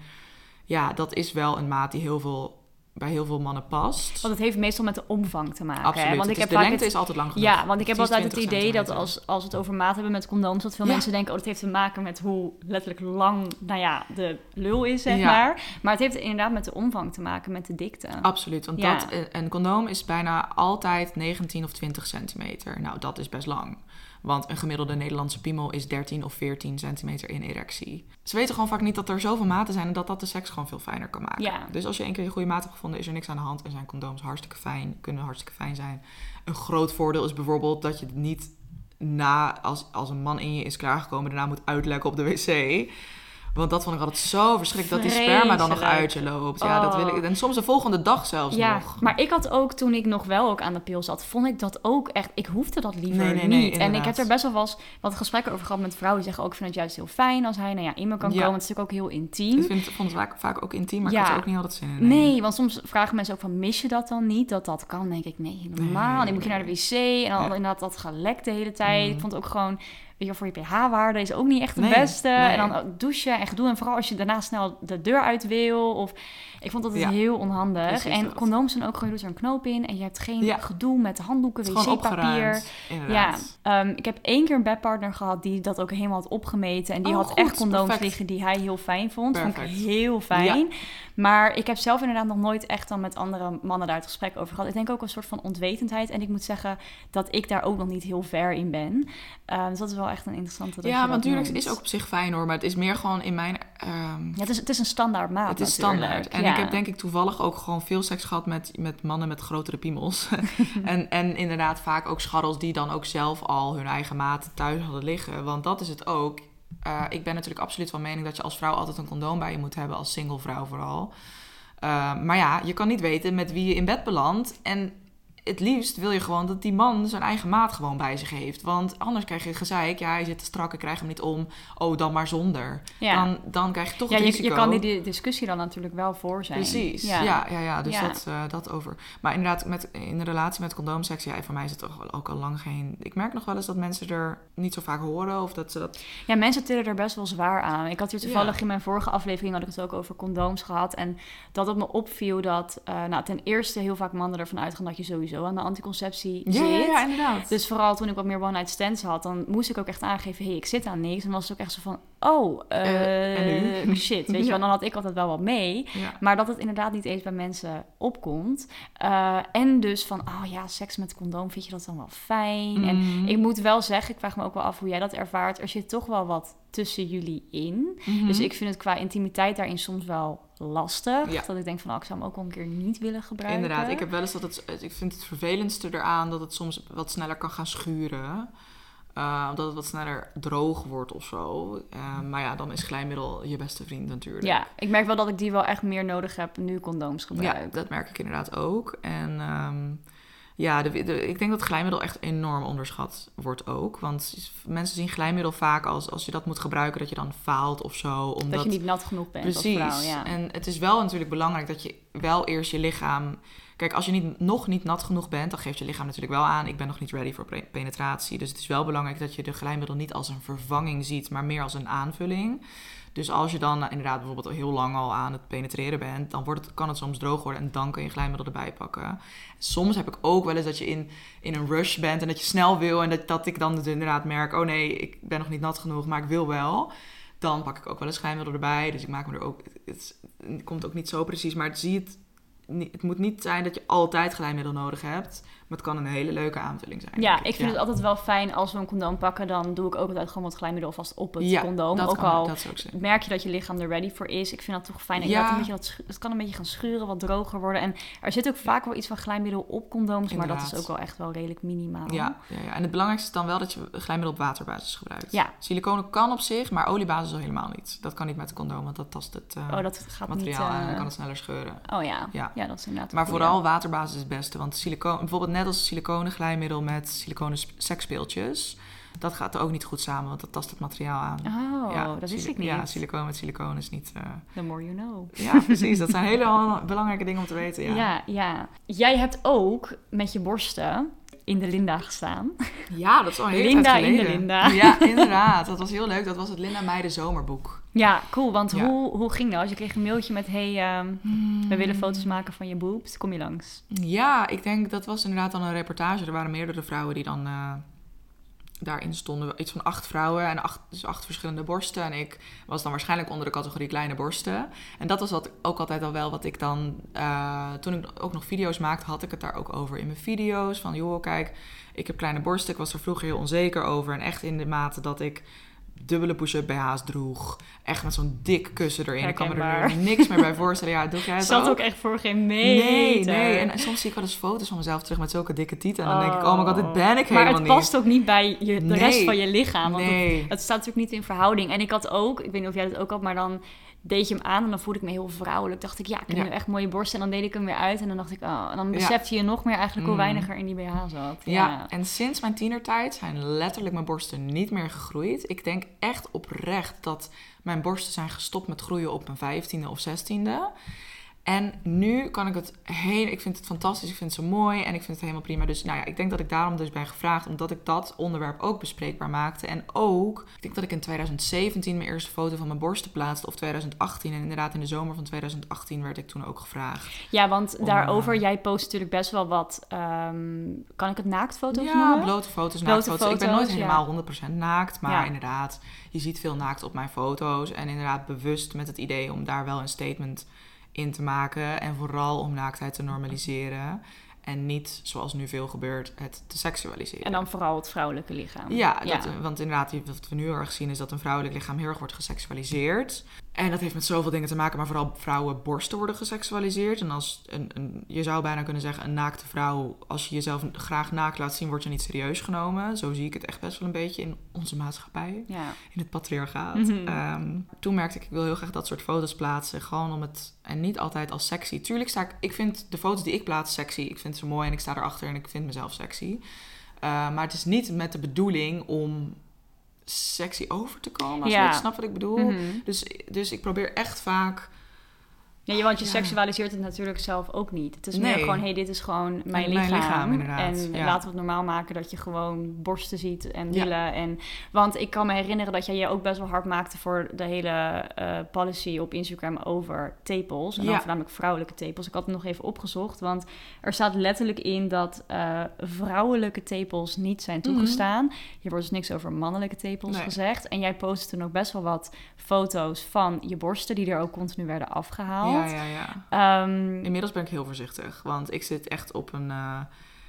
ja, dat is wel een maat die heel veel, bij heel veel mannen past. Want het heeft meestal met de omvang te maken. hè? Absoluut. Want Het ik is- heb de lengte het- is altijd lang genoeg. Ja, want ik heb altijd het 20 idee dat als, als we het over maat hebben met condooms, dat veel Ja. mensen denken, oh, dat heeft te maken met hoe letterlijk lang, nou ja, de lul is, zeg Ja. maar. Maar het heeft inderdaad met de omvang te maken, met de dikte. Absoluut, want Ja. dat, eh, een condoom is bijna altijd 19 of 20 centimeter. Nou, dat is best lang. Want een gemiddelde Nederlandse piemel is 13 of 14 centimeter in erectie. Ze weten gewoon vaak niet dat er zoveel maten zijn en dat dat de seks gewoon veel fijner kan maken. Ja. Dus als je één keer je goede maat hebt gevonden, is er niks aan de hand en zijn condooms hartstikke fijn, kunnen hartstikke fijn zijn. Een groot voordeel is bijvoorbeeld dat je het niet na, als, als een man in je is klaargekomen, daarna moet uitlekken op de wc. Want dat vond ik altijd zo verschrikkelijk, dat die sperma dan nog uit je loopt. Ja, dat wil ik. En soms de volgende dag zelfs Ja, nog. maar ik had ook, toen ik nog wel ook aan de pil zat, vond ik dat ook echt, ik hoefde dat liever Nee, nee, nee, niet. en ik heb er best wel eens wat gesprekken over gehad met vrouwen die zeggen ook, ik vind het juist heel fijn als hij nou ja, in me kan Ja. komen. Het is natuurlijk ook heel intiem. Ik vind, vond het vaak, vaak ook intiem, maar ik Ja. had er ook niet altijd zin in. Nee, want soms vragen mensen ook van, mis je dat dan niet? Dat dat kan, denk ik, nee, normaal. Nee. Dan moet je naar de wc en dan inderdaad dat gelekt de hele tijd. Mm. Ik vond het ook gewoon, weet je, voor je pH-waarde is ook niet echt de Nee, beste. nee. En dan douchen en gedoe. En vooral als je daarna snel de deur uit wil. Of, ik vond dat Ja. heel onhandig. En dat. condooms zijn ook gewoon, je doet er een knoop in en je hebt geen Ja. gedoe met handdoeken, Het wc-papier. Ja, ehm, ik heb één keer een bedpartner gehad die dat ook helemaal had opgemeten. En die Oh, had goed, echt condooms perfect. liggen die hij heel fijn vond. Vond Perfect. ik heel fijn. Maar ik heb zelf inderdaad nog nooit echt dan met andere mannen daar het gesprek over gehad. Ik denk ook een soort van onwetendheid. En ik moet zeggen dat ik daar ook nog niet heel ver in ben. Ehm, dus dat is wel echt een interessante Ja, want Durex noemt. is ook op zich fijn hoor, maar het is meer gewoon in mijn... ehm, Ja, het, is, het is een standaard maat het is natuurlijk. standaard. En Ja. ik heb denk ik toevallig ook gewoon veel seks gehad met, met mannen met grotere piemels. [laughs] en, en inderdaad vaak ook scharrels die dan ook zelf al hun eigen maat thuis hadden liggen. Want dat is het ook. Eh, ik ben natuurlijk absoluut van mening dat je als vrouw altijd een condoom bij je moet hebben, als single vrouw vooral. Eh, maar ja, je kan niet weten met wie je in bed belandt. En het liefst wil je gewoon dat die man zijn eigen maat gewoon bij zich heeft. Want anders krijg je gezeik. Ja, hij zit te strak, ik krijg hem niet om. Oh, dan maar zonder. Ja. Dan, dan krijg je toch ja, het je, risico. je kan die di- discussie dan natuurlijk wel voor zijn. Precies, Ja. ja, ja, ja, dus Ja. Dat, eh, dat over. Maar inderdaad, met, in de relatie met condoomseks, ja, voor mij is het toch ook al lang geen... Ik merk nog wel eens dat mensen er niet zo vaak horen of dat ze dat... Ja, mensen tillen er best wel zwaar aan. Ik had hier toevallig in mijn vorige aflevering had ik het ook over condooms gehad. En dat het me opviel dat eh, nou, ten eerste heel vaak mannen ervan uitgaan dat je sowieso aan de anticonceptie Ja, zit. ja, ja, inderdaad. Dus vooral toen ik wat meer one-night stands had, dan moest ik ook echt aangeven, hé, hey, ik zit aan niks. En was het ook echt zo van, oh, nu? shit, weet [laughs] je Ja. wel. Dan had ik altijd wel wat mee. ja. Maar dat het inderdaad niet eens bij mensen opkomt. Eh, en dus van, oh ja, seks met condoom, vind je dat dan wel fijn? En Mhm. ik moet wel zeggen, ik vraag me ook wel af hoe jij dat ervaart. Er zit toch wel wat tussen jullie in. Mhm. Dus ik vind het qua intimiteit daarin soms wel lastig. Ja. Dat ik denk van, oh, ik zou hem ook wel een keer niet willen gebruiken. Inderdaad, ik heb wel eens dat het... Ik vind het vervelendste eraan dat het soms wat sneller kan gaan schuren. Eh, omdat het wat sneller droog wordt of zo. Eh, maar ja, dan is glijmiddel je beste vriend natuurlijk. Ja, ik merk wel dat ik die wel echt meer nodig heb nu condooms gebruik. Ja, dat merk ik inderdaad ook. En ehm, ja, de, de- ik denk dat glijmiddel echt enorm onderschat wordt ook. Want mensen zien glijmiddel vaak als als je dat moet gebruiken, dat je dan faalt of zo. Omdat, Dat je niet nat genoeg bent Precies. als vrouw. Ja. En het is wel natuurlijk belangrijk dat je wel eerst je lichaam. Kijk, als je niet, nog niet nat genoeg bent, dan geeft je lichaam natuurlijk wel aan. Ik ben nog niet ready voor penetratie. Dus het is wel belangrijk dat je de glijmiddel niet als een vervanging ziet, maar meer als een aanvulling. Dus als je dan eh, inderdaad bijvoorbeeld heel lang al aan het penetreren bent, dan wordt het, kan het soms droog worden en dan kun je glijmiddel erbij pakken. Soms heb ik ook wel eens dat je in, in een rush bent en dat je snel wil en dat, dat ik dan inderdaad merk, oh nee, ik ben nog niet nat genoeg, maar ik wil wel. Dan pak ik ook wel eens glijmiddel erbij. Dus ik maak me er ook. Het, komt ook niet zo precies. Maar zie het, het moet niet zijn dat je altijd glijmiddel nodig hebt. Maar het kan een hele leuke aanvulling zijn. Ja, ik vind het altijd wel fijn als we een condoom pakken. Dan doe ik ook altijd gewoon wat glijmiddel vast op het Ja, condoom. Ook kan, al Dat ook merk je dat je lichaam er ready voor is. Ik vind dat toch fijn. En Ja. ja. een beetje wat, schu- het kan een beetje gaan schuren, wat droger worden. En er zit ook vaak wel iets van glijmiddel op condooms. Maar dat is ook wel echt wel redelijk minimaal. Ja, ja, en het belangrijkste is dan wel dat je glijmiddel op waterbasis gebruikt. Ja. Siliconen kan op zich, maar oliebasis al helemaal niet. Dat kan niet met condoom, want dat tast het eh, Oh, dat gaat materiaal niet... aan en dan eh, kan het sneller scheuren. Oh ja. Ja. ja, dat is inderdaad Maar vooral waterbasis is het beste. Want silicoon, bijvoorbeeld net als siliconen glijmiddel met siliconen sp- seksspeeltjes. Dat gaat er ook niet goed samen, want dat tast het materiaal aan. Oh, dat wist ik niet. Ja, silicoon met silicoon is niet... eh, The more you know. Ja, precies. Dat zijn hele [laughs] belangrijke dingen om te weten. Ja, Ja. ja, Jij hebt ook met je borsten in de Linda gestaan. Ja, dat is al hele Linda in de. Linda. Ja, [laughs] inderdaad. Dat was heel leuk. Dat was het Linda Meijden zomerboek. Ja, cool. Want Ja. Hoe, hoe ging dat? Als je kreeg een mailtje met... Hey, ehm, Hmm. we willen foto's maken van je boobs. Kom je langs? Ja, ik denk dat was inderdaad dan een reportage. Er waren meerdere vrouwen die dan eh, daarin stonden. Iets van acht vrouwen en acht, dus acht verschillende borsten. En ik was dan waarschijnlijk onder de categorie kleine borsten. En dat was wat, ook altijd al wel wat ik dan... eh, toen ik ook nog video's maakte, had ik het daar ook over in mijn video's. Van joh, kijk, ik heb kleine borsten. Ik was er vroeger heel onzeker over. En echt in de mate dat ik dubbele push-up BH's droeg. Echt met zo'n dik kussen erin. Ik kan me er nu niks meer bij [laughs] voorstellen. Ja, doe jij het Zat ook? ook echt voor geen meter. Nee, nee. En soms zie ik wel eens foto's van mezelf terug met zulke dikke tieten. En dan denk ik, Oh. oh my god, dit ben ik Maar helemaal het past niet. ook niet bij je, de Nee. rest van je lichaam. Want het, nee. het staat natuurlijk niet in verhouding. En ik had ook, ik weet niet of jij dat ook had, maar dan deed je hem aan en dan voelde ik me heel vrouwelijk. Dacht ik, ja, ik heb Ja. nu echt mooie borsten. En dan deed ik hem weer uit en dan dacht ik, oh. En dan Ja. besefte je nog meer eigenlijk hoe Mm. weinig er in die BH zat. Ja. en sinds mijn tienertijd zijn letterlijk mijn borsten niet meer gegroeid. Ik denk echt oprecht dat mijn borsten zijn gestopt met groeien op mijn vijftiende of zestiende. En nu kan ik het heel... Ik vind het fantastisch, ik vind het zo mooi en ik vind het helemaal prima. Dus nou ja, ik denk dat ik daarom dus ben gevraagd... omdat ik dat onderwerp ook bespreekbaar maakte. En ook, ik denk dat ik in 2017 mijn eerste foto van mijn borsten plaatste... of 2018. En inderdaad in de zomer van 2018 werd ik toen ook gevraagd. Ja, want Om, daarover, eh, jij post natuurlijk best wel wat, ehm, kan ik het naaktfoto's ja, noemen? blote foto's, Blote naaktfoto's. ik ben nooit foto's, ja. helemaal 100% naakt, maar Ja. inderdaad, je ziet veel naakt op mijn foto's. En inderdaad bewust met het idee om daar wel een statement in te maken. En vooral om naaktheid te normaliseren. En niet, zoals nu veel gebeurt, het te seksualiseren. En dan vooral het vrouwelijke lichaam. Ja, dat, want inderdaad, wat we nu heel erg zien is dat een vrouwelijk lichaam heel erg wordt geseksualiseerd. En dat heeft met zoveel dingen te maken, maar vooral vrouwenborsten worden geseksualiseerd. En als een, een, je zou bijna kunnen zeggen, een naakte vrouw, als je jezelf graag naakt laat zien, word je niet serieus genomen. Zo zie ik het echt best wel een beetje in onze maatschappij, Ja. in het patriarchaat. Mhm. Ehm, toen merkte ik, ik wil heel graag dat soort foto's plaatsen, gewoon om het, en niet altijd als sexy. Tuurlijk sta ik, ik vind de foto's die ik plaats sexy, ik vind ze mooi en ik sta erachter en ik vind mezelf sexy. Eh, maar het is niet met de bedoeling om sexy over te komen, als Ja. je snapt wat ik bedoel. Mhm. Dus, dus ik probeer echt vaak. Ja, want je Ja. seksualiseert het natuurlijk zelf ook niet. Het is Nee. meer gewoon, hé, hey, dit is gewoon mijn, Mijn lichaam. inderdaad, En ja. laten we het normaal maken dat je gewoon borsten ziet en Ja. billen. En, want ik kan me herinneren dat jij je ook best wel hard maakte voor de hele eh, policy op Instagram over tepels. En dan voornamelijk vrouwelijke tepels. Ik had het nog even opgezocht, want er staat letterlijk in dat eh, vrouwelijke tepels niet zijn toegestaan. Hier wordt dus niks over mannelijke tepels Mhm. Nee. gezegd. En jij postte toen ook best wel wat foto's van je borsten die er ook continu werden afgehaald. Ja, ja, ja. Ehm, Inmiddels ben ik heel voorzichtig, want ik zit echt op een. eh,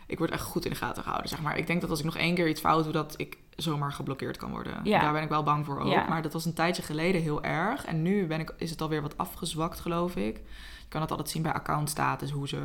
ik word echt goed in de gaten gehouden, zeg maar. Ik denk dat als ik nog één keer iets fout doe, dat ik zomaar geblokkeerd kan worden. Ja. Daar ben ik wel bang voor ook. Ja. Maar dat was een tijdje geleden heel erg. En nu ben ik, is het alweer wat afgezwakt, geloof ik. Je kan het altijd zien bij accountstatus, hoe ze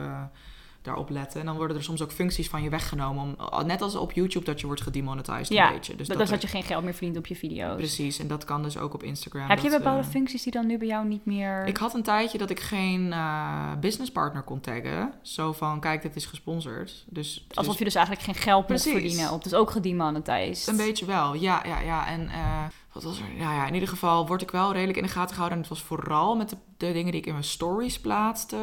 daarop letten. En dan worden er soms ook functies van je weggenomen. Om, net als op YouTube dat je wordt gedemonetized Ja, een beetje. Dus dat, dat, je geen geld meer verdient op je video's. Precies, en dat kan dus ook op Instagram. Heb je bepaalde eh, functies die dan nu bij jou niet meer... ik had een tijdje dat ik geen eh businesspartner kon taggen. Zo van, kijk, dit is gesponsord. Dus, Alsof dus je dus eigenlijk geen geld Precies. verdienen op. Dus ook gedemonetized. een beetje wel, ja, ja, ja. En eh, wat was er? Ja, ja, in ieder geval word ik wel redelijk in de gaten gehouden. En het was vooral met de, de dingen die ik in mijn stories plaatste.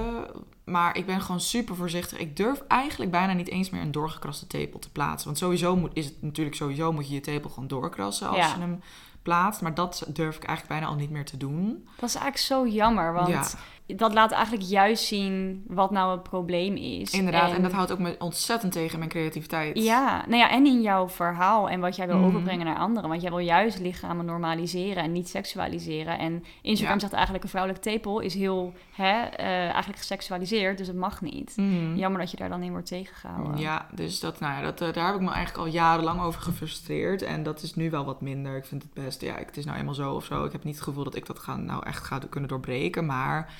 Maar ik ben gewoon super voorzichtig. Ik durf eigenlijk bijna niet eens meer een doorgekraste tepel te plaatsen. Want sowieso moet, is het natuurlijk sowieso moet je je tepel gewoon doorkrassen als Ja. je hem plaatst. Maar dat durf ik eigenlijk bijna al niet meer te doen. Dat is eigenlijk zo jammer, want Ja. Dat laat eigenlijk juist zien wat nou het probleem is. Inderdaad, en, dat houdt ook me ontzettend tegen mijn creativiteit. Ja, nou ja, en in jouw verhaal en wat jij wil Mhm. overbrengen naar anderen. Want jij wil juist lichamen normaliseren en niet seksualiseren. En Instagram Ja. zegt eigenlijk een vrouwelijke tepel is heel, hè, eh, eigenlijk geseksualiseerd, dus het mag niet. Mhm. Jammer dat je daar dan in wordt tegengehouden. Ja, dus dat, nou ja, dat, eh, daar heb ik me eigenlijk al jarenlang over gefrustreerd. En dat is nu wel wat minder. Ik vind het best, ja, het is nou eenmaal zo of zo. Ik heb niet het gevoel dat ik dat ga, nou echt ga kunnen doorbreken. Maar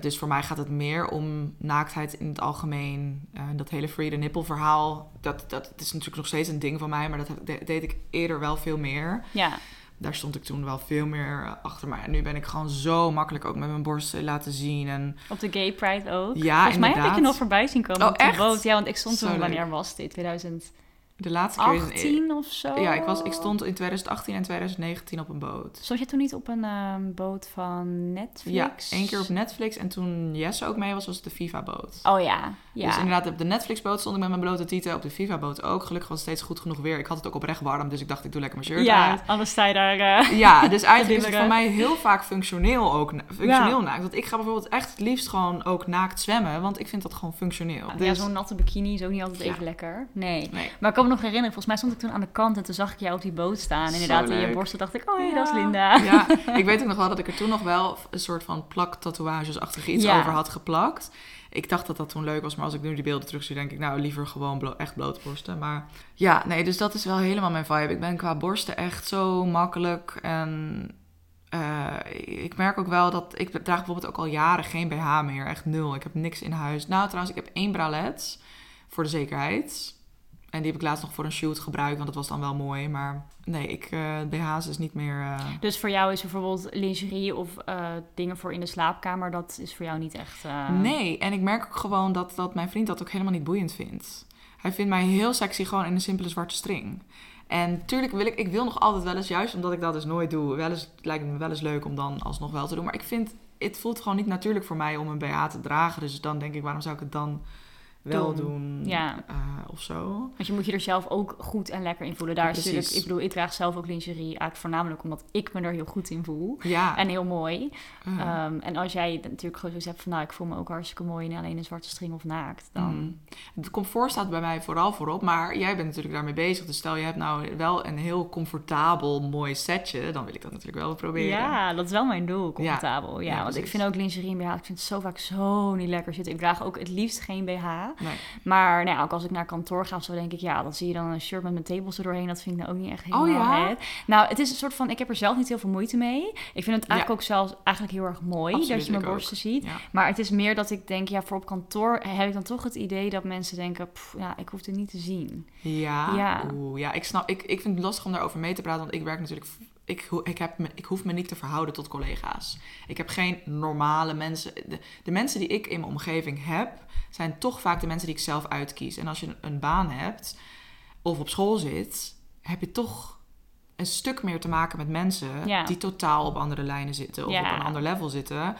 dus voor mij gaat het meer om naaktheid in het algemeen. Eh, dat hele free the nipple verhaal, dat, dat is natuurlijk nog steeds een ding van mij. Maar dat de- deed ik eerder wel veel meer. Ja, Daar stond ik toen wel veel meer eh, achter. Maar nu ben ik gewoon zo makkelijk ook met mijn borsten laten zien. En op de Gay Pride ook. Ja, Volgens mij heb ik je nog voorbij zien komen Oh, op de echt? boot. Ja, want ik stond toen, wanneer was dit? 2018 de laatste keer... of zo? Ja, ik, was, ik stond in 2018 en 2019 op een boot. Stond je toen niet op een ehm, boot van Netflix? Ja, één keer op Netflix. En toen Jesse ook mee was, was het de FIFA-boot. Oh ja, ja. Dus inderdaad, op de Netflix-boot stond ik met mijn blote tieten. Op de FIFA-boot ook. Gelukkig was het steeds goed genoeg weer. Ik had het ook oprecht warm, dus ik dacht, ik doe lekker mijn shirt ja, uit. anders sta je daar... eh, Ja, dus eigenlijk is het voor mij heel vaak functioneel ook. Functioneel naakt. Want ik ga bijvoorbeeld echt het liefst gewoon ook naakt zwemmen. Want ik vind dat gewoon functioneel. Ja, Dus- zo'n natte bikini is ook niet altijd Ja. even lekker. Nee. Nee. Maar ik kan me nog herinneren, volgens mij stond ik toen aan de kant en toen zag ik jou op die boot staan. Inderdaad, in je borsten dacht ik, oh Ja. dat is Linda. Ja, [laughs] ik weet ook nog wel dat ik er toen nog wel een soort van plak-tatoeages-achtig iets Ja. over had geplakt. Ik dacht dat dat toen leuk was, maar als ik nu die beelden terugzie, denk ik, nou, liever gewoon echt blote borsten. Maar ja, nee, dus dat is wel helemaal mijn vibe. Ik ben qua borsten echt zo makkelijk en... eh, ik merk ook wel dat ik draag bijvoorbeeld ook al jaren geen BH meer. Echt nul. Ik heb niks in huis. Nou, trouwens, ik heb één bralet voor de zekerheid. En die heb ik laatst nog voor een shoot gebruikt, want dat was dan wel mooi. Maar nee, ik, eh BH's is niet meer... eh, Dus voor jou is bijvoorbeeld lingerie of eh, dingen voor in de slaapkamer, dat is voor jou niet echt... Nee, en ik merk ook gewoon dat, dat mijn vriend dat ook helemaal niet boeiend vindt. Hij vindt mij heel sexy gewoon in een simpele zwarte string. En tuurlijk wil ik, ik wil nog altijd wel eens, juist omdat ik dat dus nooit doe, wel eens, het lijkt me wel eens leuk om dan alsnog wel te doen. Maar ik vind, het voelt gewoon niet natuurlijk voor mij om een BH te dragen. Dus dan denk ik, waarom zou ik het dan wel Doen. doen? Ja. eh, of zo. Want je moet je er zelf ook goed en lekker in voelen. Daar is natuurlijk, ik bedoel, ik draag zelf ook lingerie. Eigenlijk voornamelijk omdat ik me er heel goed in voel. Ja. En heel mooi. eh, Ehm, en als jij natuurlijk gewoon zoiets hebt van, nou, ik voel me ook hartstikke mooi in alleen een zwarte string of naakt, dan... Mm. Het comfort staat bij mij vooral voorop, maar jij bent natuurlijk daarmee bezig. Dus stel je hebt nou wel een heel comfortabel, mooi setje, dan wil ik dat natuurlijk wel proberen. Ja, dat is wel mijn doel, comfortabel. Ja, Ja, want ik vind ook lingerie en BH, ik vind het zo vaak zo niet lekker zitten. Ik draag ook het liefst geen BH. Nee. Maar nou ja, ook als ik naar kantoor ga of zo, denk ik, ja, dan zie je dan een shirt met mijn tepels er doorheen. Dat vind ik nou ook niet echt helemaal Oh ja? het. Nou, het is een soort van, ik heb er zelf niet heel veel moeite mee. Ik vind het eigenlijk ook zelfs eigenlijk heel erg mooi Absoluut, dat je mijn ook. borsten ziet. Ja. Maar het is meer dat ik denk, ja, voor op kantoor heb ik dan toch het idee dat mensen denken, pff, ja, ik hoef het niet te zien. Ja, Ja. Oeh, ja ik, snap, ik, ik vind het lastig om daarover mee te praten, want ik werk natuurlijk... Ik, ik, heb me, ik hoef me niet te verhouden tot collega's. Ik heb geen normale mensen. De, de mensen die ik in mijn omgeving heb, zijn toch vaak de mensen die ik zelf uitkies. En als je een, een baan hebt of op school zit, heb je toch een stuk meer te maken met mensen Ja. die totaal op andere lijnen zitten of Ja. op een ander level zitten.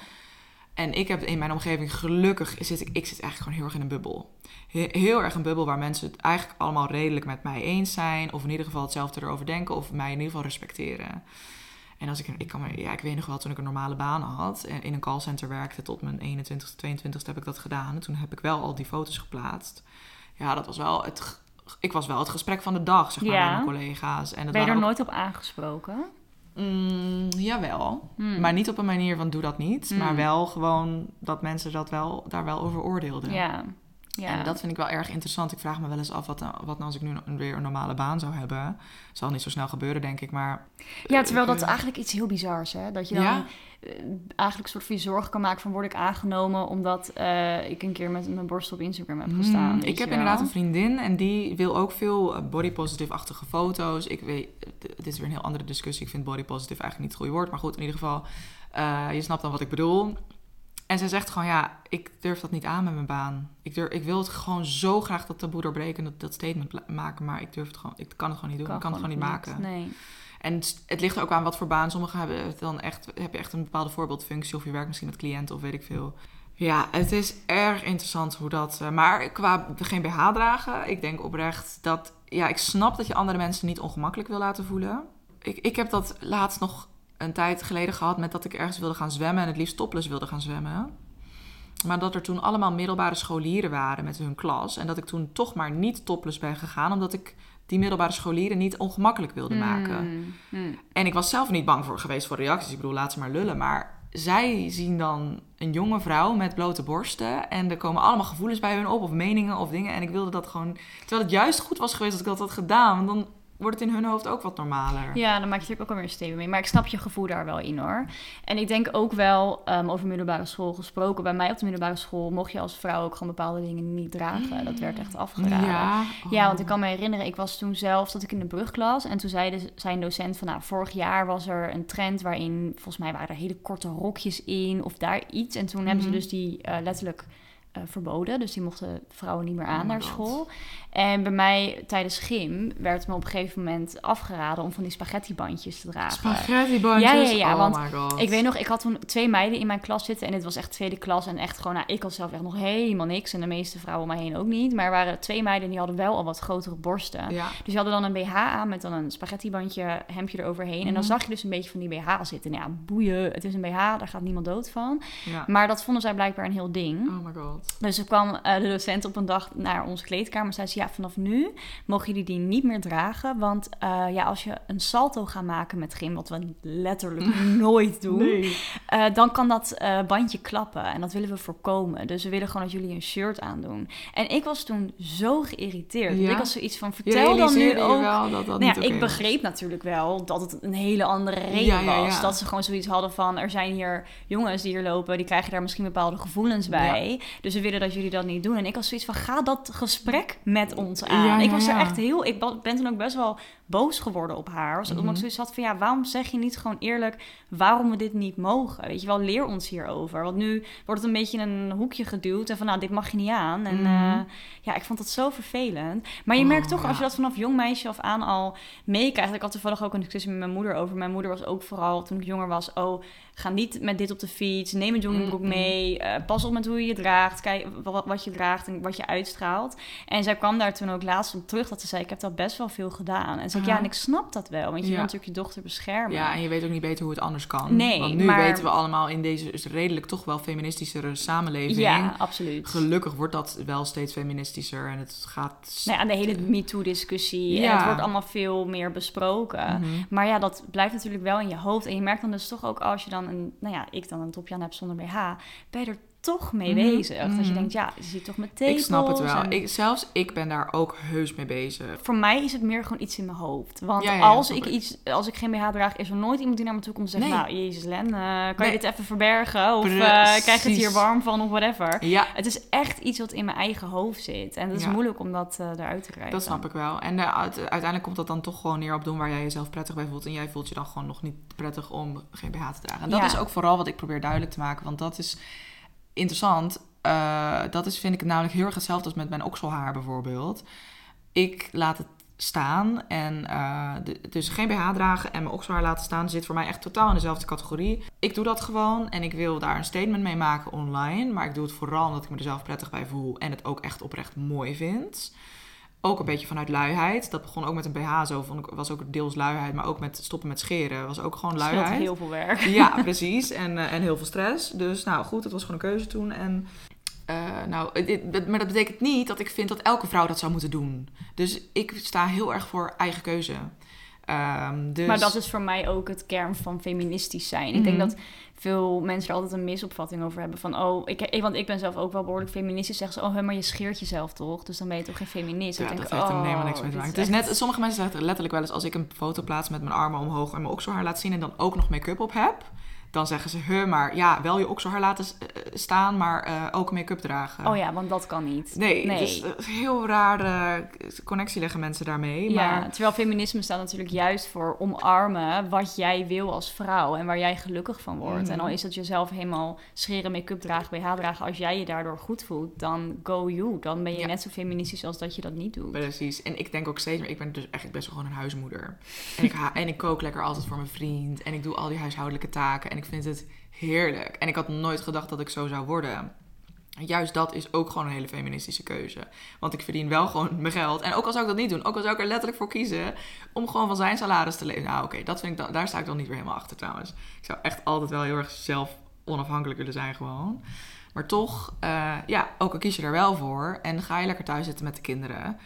En ik heb in mijn omgeving gelukkig zit ik, ik zit eigenlijk gewoon heel erg in een bubbel. He- Heel erg een bubbel waar mensen het eigenlijk allemaal redelijk met mij eens zijn. Of in ieder geval hetzelfde erover denken. Of mij in ieder geval respecteren. En als ik, ik, kan me, ja, ik weet nog wel, toen ik een normale baan had en in een callcenter werkte tot mijn 21ste, 22ste heb ik dat gedaan. En toen heb ik wel al die foto's geplaatst. Ja, dat was wel het, ik was wel het gesprek van de dag, zeg maar, Ja. mijn collega's. En dat Ben je er ook- nooit op aangesproken? Mm, jawel, Hmm. maar niet op een manier van doe dat niet. Hmm. Maar wel gewoon dat mensen dat wel, daar wel over oordeelden. Ja. Ja. En dat vind ik wel erg interessant. Ik vraag me wel eens af wat, wat nou als ik nu weer een normale baan zou hebben. Zal niet zo snel gebeuren, denk ik. Maar Ja, terwijl ik, dat eh, eigenlijk iets heel bizars is. Dat je dan Ja. eh, eigenlijk een soort van je zorgen kan maken van word ik aangenomen omdat eh, ik een keer met mijn borst op Instagram heb gestaan. Hmm, weet ik heb inderdaad een vriendin en die wil ook veel eh, body positive-achtige foto's. Ik weet, eh, dit is weer een heel andere discussie. Ik vind body positive eigenlijk niet het goede woord. Maar goed, in ieder geval, eh, je snapt dan wat ik bedoel. En zij zegt gewoon, ja, ik durf dat niet aan met mijn baan. Ik, durf, ik wil het gewoon zo graag dat taboe doorbreken, dat, dat statement maken. Maar ik durf het gewoon, ik kan het gewoon niet doen. ik kan het gewoon niet maken. Nee. En het, het ligt er ook aan wat voor baan. Sommigen hebben het dan echt, heb je echt een bepaalde voorbeeldfunctie of je werkt misschien met cliënten of weet ik veel. Ja, het is erg interessant hoe dat. eh, maar qua geen BH dragen, ik denk oprecht dat. Ja, ik snap dat je andere mensen niet ongemakkelijk wil laten voelen. Ik, ik heb dat laatst nog een tijd geleden gehad met dat ik ergens wilde gaan zwemmen en het liefst topless wilde gaan zwemmen. Maar dat er toen allemaal middelbare scholieren waren met hun klas. En dat ik toen toch maar niet topless ben gegaan, omdat ik die middelbare scholieren niet ongemakkelijk wilde maken. Hmm, hmm. En ik was zelf niet bang voor geweest voor reacties. Ik bedoel, laat ze maar lullen. Maar zij zien dan een jonge vrouw met blote borsten. En er komen allemaal gevoelens bij hun op, of meningen of dingen. En ik wilde dat gewoon. Terwijl het juist goed was geweest dat ik dat had gedaan. Want dan wordt het in hun hoofd ook wat normaler. Ja, dan maak je natuurlijk ook alweer een statement mee. Maar ik snap je gevoel daar wel in hoor. En ik denk ook wel, ehm, over middelbare school gesproken. Bij mij op de middelbare school mocht je als vrouw ook gewoon bepaalde dingen niet dragen. Dat werd echt afgeraden. Ja, Ja, want oh. ik kan me herinneren, ik was toen zelf, zat ik in de brugklas. En toen zei de, zijn docent van, nou, vorig jaar was er een trend waarin, volgens mij waren er hele korte rokjes in of daar iets. En toen hebben ze Mhm. dus die eh, letterlijk eh, verboden. Dus die mochten vrouwen niet meer aan Oh naar God. school. En bij mij tijdens gym werd me op een gegeven moment afgeraden om van die spaghettibandjes te dragen. Spaghettibandjes. Ja, ja, ja, oh want my god. Ik weet nog, ik had toen twee meiden in mijn klas zitten en dit was echt tweede klas en echt gewoon, nou, ik had zelf echt nog helemaal niks en de meeste vrouwen om mij heen ook niet. Maar er waren twee meiden die hadden wel al wat grotere borsten. Ja. Dus die hadden dan een BH aan met dan een spaghettibandje, hemdje eroverheen. En dan Mhm. zag je dus een beetje van die BH zitten. Nou ja, boeien, het is een BH, daar gaat niemand dood van. ja. Maar dat vonden zij blijkbaar een heel ding. Oh my god. Dus er kwam eh, de docent op een dag naar onze kleedkamer en zei ze... ja, vanaf nu mogen jullie die niet meer dragen. Want eh, ja, als je een salto gaat maken met gym, wat we letterlijk [laughs] nooit doen... Nee. eh, dan kan dat bandje klappen en dat willen we voorkomen. Dus we willen gewoon dat jullie een shirt aandoen. En ik was toen zo geïrriteerd. Ja? Ik was zoiets van, vertel dan nu ook... wel dat dat Nou ja, ik was. begreep natuurlijk wel dat het een hele andere reden Ja, was. Dat ze gewoon zoiets hadden van... er zijn hier jongens die hier lopen... die krijgen daar misschien bepaalde gevoelens bij. Dus we willen dat jullie dat niet doen. En ik was zoiets van... ga dat gesprek met ons aan. Ja, ik was er echt heel... ik ben toen ook best wel boos geworden op haar. Dus Omdat Mhm. ik zoiets had van... ja, waarom zeg je niet gewoon eerlijk... waarom we dit niet mogen? Weet je wel, leer ons hierover. Want nu wordt het een beetje in een hoekje geduwd... en van nou, dit mag je niet aan. En Mhm. eh, ja, ik vond dat zo vervelend. Maar je Oh, merkt toch, als je dat vanaf jong meisje af aan al meekrijgt. Ik had toevallig ook een discussie met mijn moeder over. Mijn moeder was ook vooral, toen ik jonger was... oh, ga niet met dit op de fiets. Neem een joggingbroek Mhm. mee. eh, pas op met hoe je je draagt. Kijk wat, wat je draagt en wat je uitstraalt. En zij kwam daar toen ook laatst op terug... dat ze zei, ik heb dat best wel veel gedaan. En zei ik, ja, en ik snap dat wel. Want je Ja. wil natuurlijk je dochter beschermen. Ja, en je weet ook niet beter hoe het anders kan. Nee, Want nu maar- weten we allemaal in deze redelijk toch wel feministischere samenleving. Ja, absoluut. Gelukkig wordt dat wel steeds feministischer en het gaat. Nee, aan de hele MeToo-discussie. En Ja. het wordt allemaal veel meer besproken. Mhm. Maar ja, dat blijft natuurlijk wel in je hoofd. En je merkt dan dus toch ook als je dan een, nou ja, ik dan een topje aan heb zonder BH, ben je er toch mee Mhm, bezig. Dat je mhm. denkt, ja, je ziet toch met tepels. Ik snap het wel. en- Ik, zelfs ik ben daar ook heus mee bezig. Voor mij is het meer gewoon iets in mijn hoofd. Want Ja, ja, als ik iets, als ik geen BH draag, is er nooit iemand die naar me toe komt en zegt, Nee. nou, jezus Len, kan Nee. je dit even verbergen? Of Precies. krijg je het hier warm van of whatever. Ja, Het is echt iets wat in mijn eigen hoofd zit. En het is moeilijk om dat eh, eruit te krijgen. dat snap ik wel. En eh, uit- uiteindelijk komt dat dan toch gewoon neer op doen waar jij jezelf prettig bij voelt. En jij voelt je dan gewoon nog niet prettig om geen BH te dragen. En dat is ook vooral wat ik probeer duidelijk te maken. Want dat is interessant. Eh, dat is, vind ik namelijk heel erg hetzelfde als met mijn okselhaar bijvoorbeeld. Ik laat het staan en dus geen BH dragen en mijn okselhaar laten staan zit voor mij echt totaal in dezelfde categorie. Ik doe dat gewoon en ik wil daar een statement mee maken online, maar ik doe het vooral omdat ik me er zelf prettig bij voel en het ook echt oprecht mooi vind. Ook een beetje vanuit luiheid. Dat begon ook met een BH zo, vond ik, was ook deels luiheid, maar ook met stoppen met scheren was ook gewoon luiheid. heel veel werk. [laughs] Ja, precies. En, eh, en heel veel stress. Dus nou goed, het was gewoon een keuze toen. En eh, nou, dit, dat- maar dat betekent niet dat ik vind dat elke vrouw dat zou moeten doen. Dus ik sta heel erg voor eigen keuze. Ehm, dus... Maar dat is voor mij ook het kern van feministisch zijn. Ik denk Mhm. dat veel mensen er altijd een misopvatting over hebben. Van, oh, ik, want ik ben zelf ook wel behoorlijk feministisch. Zeggen ze, oh, maar je scheert jezelf toch? Dus dan ben je toch geen feminist? Ja, Ik dat denk, heeft er oh, helemaal niks mee te maken. Het is net, sommige mensen zeggen letterlijk wel eens... als ik een foto plaats met mijn armen omhoog en mijn okselhaar laat zien... en dan ook nog make-up op heb... dan zeggen ze, huh, maar ja, wel je okselhaar laten s- eh, staan... maar eh, ook make-up dragen. Oh ja, want dat kan niet. Nee, Nee. dus eh, heel rare connectie leggen mensen daarmee. Ja, Maar terwijl feminisme staat natuurlijk juist voor omarmen wat jij wil als vrouw en waar jij gelukkig van wordt. Mhm. En al is het jezelf helemaal scheren, make-up dragen, BH dragen, als jij je daardoor goed voelt, dan go you. Dan ben je Ja. net zo feministisch als dat je dat niet doet. Precies. En ik denk ook steeds meer, ik ben dus eigenlijk best wel gewoon een huismoeder. En ik, ha- [laughs] en ik kook lekker altijd voor mijn vriend. En ik doe al die huishoudelijke taken. En ik vind het heerlijk. En ik had nooit gedacht dat ik zo zou worden. En Juist dat is ook gewoon een hele feministische keuze. Want ik verdien wel gewoon mijn geld. En ook al zou ik dat niet doen, ook al zou ik er letterlijk voor kiezen om gewoon van zijn salaris te leven. Nou, oké, dat vind ik daar sta ik dan niet weer helemaal achter trouwens. Ik zou echt altijd wel heel erg zelf onafhankelijk willen zijn gewoon. Maar toch, eh, ja, ook al kies je er wel voor en ga je lekker thuis zitten met de kinderen.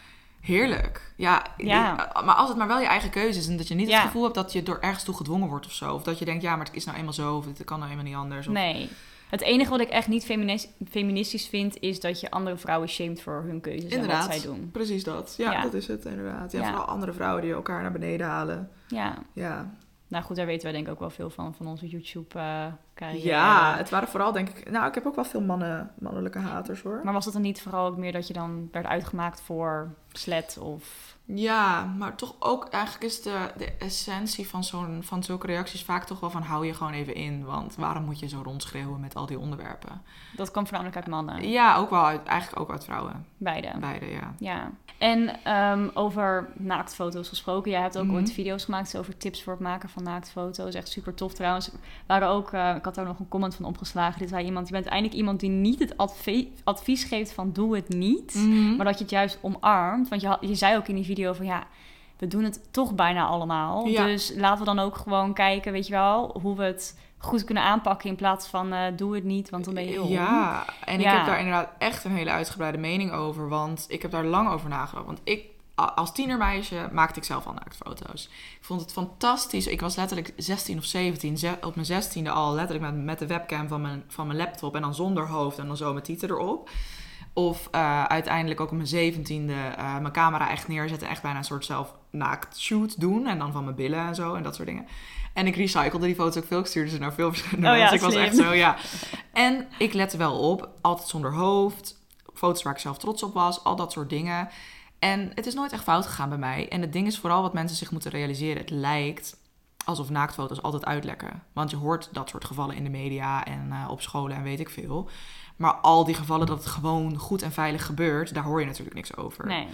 Heerlijk. Ja, Ja. maar als het maar wel je eigen keuze is en dat je niet Ja. het gevoel hebt dat je door ergens toe gedwongen wordt of zo. Of dat je denkt, ja, maar het is nou eenmaal zo of het kan nou eenmaal niet anders. Of, Nee. Het enige wat ik echt niet feminis- feministisch vind, is dat je andere vrouwen shamed voor hun keuzes en Inderdaad. wat zij doen. Precies dat. Ja, Ja. dat is het inderdaad. Ja, Ja. Vooral andere vrouwen die elkaar naar beneden halen. Ja. Ja. Nou goed, daar weten wij denk ik ook wel veel van, van onze YouTube-carrière. ja, het waren vooral denk ik... Nou, ik heb ook wel veel mannen, mannelijke haters hoor. Maar was het dan niet vooral ook meer dat je dan werd uitgemaakt voor slet of... Ja, maar toch ook eigenlijk is de, de essentie van, zo'n, van zulke reacties vaak toch wel van hou je gewoon even in. Want waarom moet je zo rondschreeuwen met al die onderwerpen? Dat kwam voornamelijk uit mannen. Ja, ook wel uit, eigenlijk ook uit vrouwen. Beide. Beide, ja. Ja. En ehm, over naaktfoto's gesproken. Jij hebt ook Mhm. ooit video's gemaakt over tips voor het maken van naaktfoto's. Echt super tof trouwens. Waren ook, eh, ik had daar nog een comment van opgeslagen. Dit zei iemand, je bent eindelijk iemand die niet het advies geeft van doe het niet. Mhm. Maar dat je het juist omarmt. Want je, je zei ook in die video van ja, we doen het toch bijna allemaal. Ja. Dus laten we dan ook gewoon kijken, weet je wel, hoe we het goed kunnen aanpakken. In plaats van eh, doe het niet, want dan ben je heel Ja, en ik heb daar inderdaad echt een hele uitgebreide mening over. Want ik heb daar lang over nagedacht. Want ik, als tienermeisje, maakte ik zelf al naaktfoto's. Ik vond het fantastisch. Ik was letterlijk 16 of 17. ze- Op mijn 16e al letterlijk met, met de webcam van mijn, van mijn laptop. En dan zonder hoofd en dan zo met tieten erop. Of eh, uiteindelijk ook op mijn 17e eh, mijn camera echt neerzetten. Echt bijna een soort zelf naakt shoot doen. En dan van mijn billen en zo en dat soort dingen. En ik recyclede die foto's ook veel. Ik stuurde ze naar veel verschillende Oh ja, mensen. Ik was echt zo, ja. En ik lette wel op. Altijd zonder hoofd. Foto's waar ik zelf trots op was. Al dat soort dingen. En het is nooit echt fout gegaan bij mij. En het ding is vooral wat mensen zich moeten realiseren. Het lijkt alsof naaktfoto's altijd uitlekken. Want je hoort dat soort gevallen in de media en eh, op scholen en weet ik veel. Maar al die gevallen dat het gewoon goed en veilig gebeurt, daar hoor je natuurlijk niks over. Nee.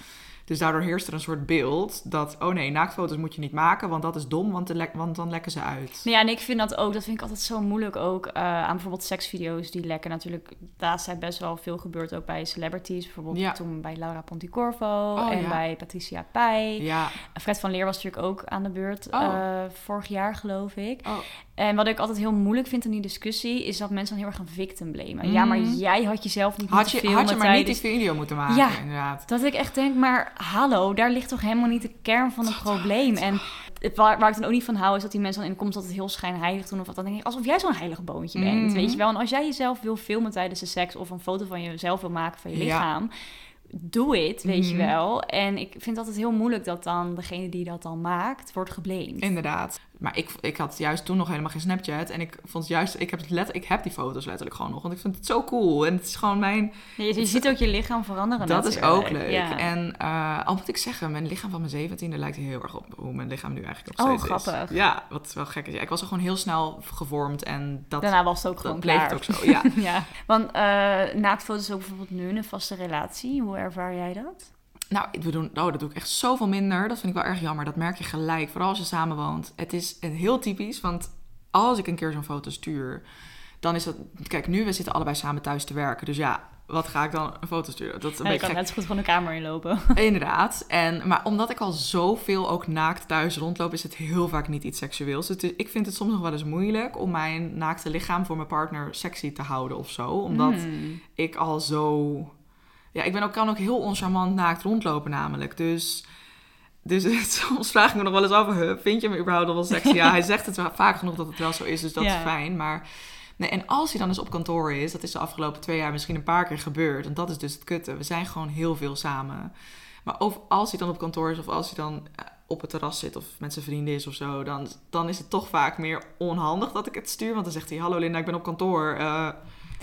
Dus daardoor heerst er een soort beeld dat, oh nee, naaktfoto's moet je niet maken, want dat is dom, want, de want dan lekken ze uit. Ja, en ik vind dat ook, dat vind ik altijd zo moeilijk ook eh, aan bijvoorbeeld seksvideo's die lekken. Natuurlijk, laatste tijd best wel veel gebeurd ook bij celebrities. Bijvoorbeeld Ja. toen bij Laura Ponticorvo Oh, en ja. bij Patricia Pai. Ja, Fred van Leer was natuurlijk ook aan de beurt Oh. eh, vorig jaar, geloof ik. oh, En wat ik altijd heel moeilijk vind in die discussie, is dat mensen dan heel erg gaan victim blamen. Ja, maar Mhm. jij had jezelf niet had moeten je, filmen had je maar niet die video moeten maken, Ja. inderdaad. Dat ik echt denk, maar hallo, daar ligt toch helemaal niet de kern van het probleem. En het- waar, waar ik dan ook niet van hou, is dat die mensen dan in de komst altijd heel schijnheilig doen. Of wat dan denk ik, alsof jij zo'n heilig boontje bent. Mhm. Weet je wel? En als jij jezelf wil filmen tijdens de seks of een foto van jezelf wil maken van je Ja. lichaam, doe het, weet je Mhm. wel. En ik vind het altijd heel moeilijk dat dan degene die dat dan maakt, wordt geblamed. Inderdaad. Maar ik, ik had juist toen nog helemaal geen Snapchat. En ik vond juist, ik heb, het let, ik heb die foto's letterlijk gewoon nog. Want ik vind het zo cool. En het is gewoon mijn, Ja, je, je ziet ook je lichaam veranderen dat is ook leuk. Ja. En eh, al moet ik zeggen, mijn lichaam van mijn 17e lijkt heel erg op hoe mijn lichaam nu eigenlijk nog Oh, steeds is. grappig. Ja, wat wel gek is. Ja, ik was er gewoon heel snel gevormd en dat, Daarna was het ook gewoon bleef klaar. het ook zo. Ja. [laughs] ja. Want naaktfoto's ook bijvoorbeeld nu een vaste relatie. Hoe ervaar jij dat? Nou, we doen, oh, dat doe ik echt zoveel minder. Dat vind ik wel erg jammer. Dat merk je gelijk. Vooral als je samen woont. Het is heel typisch, want als ik een keer zo'n foto stuur, dan is dat... Kijk, nu, we zitten allebei samen thuis te werken. Dus ja, wat ga ik dan een foto sturen? Dat is een Ja, je kan gek. net zo goed van de kamer inlopen. [laughs] [laughs] Inderdaad. En, maar omdat ik al zoveel ook naakt thuis rondloop, is het heel vaak niet iets seksueels. Is- ik vind het soms nog wel eens moeilijk om mijn naakte lichaam voor mijn partner sexy te houden of zo. Omdat Hmm. ik al zo... Ja, ik ben ook, kan ook heel oncharmant naakt rondlopen namelijk. Dus, dus [laughs] soms vraag ik me nog wel eens af, vind je me überhaupt nog wel sexy? Ja, hij zegt het vaak genoeg dat het wel zo is, dus dat Ja. is fijn. Maar nee, en als hij dan eens op kantoor is, dat is de afgelopen twee jaar misschien een paar keer gebeurd. En dat is dus het kutte. We zijn gewoon heel veel samen. Maar of als hij dan op kantoor is of als hij dan eh, op het terras zit of met zijn vrienden is of zo, dan, dan is het toch vaak meer onhandig dat ik het stuur. Want dan zegt hij, hallo Linda, ik ben op kantoor. Eh,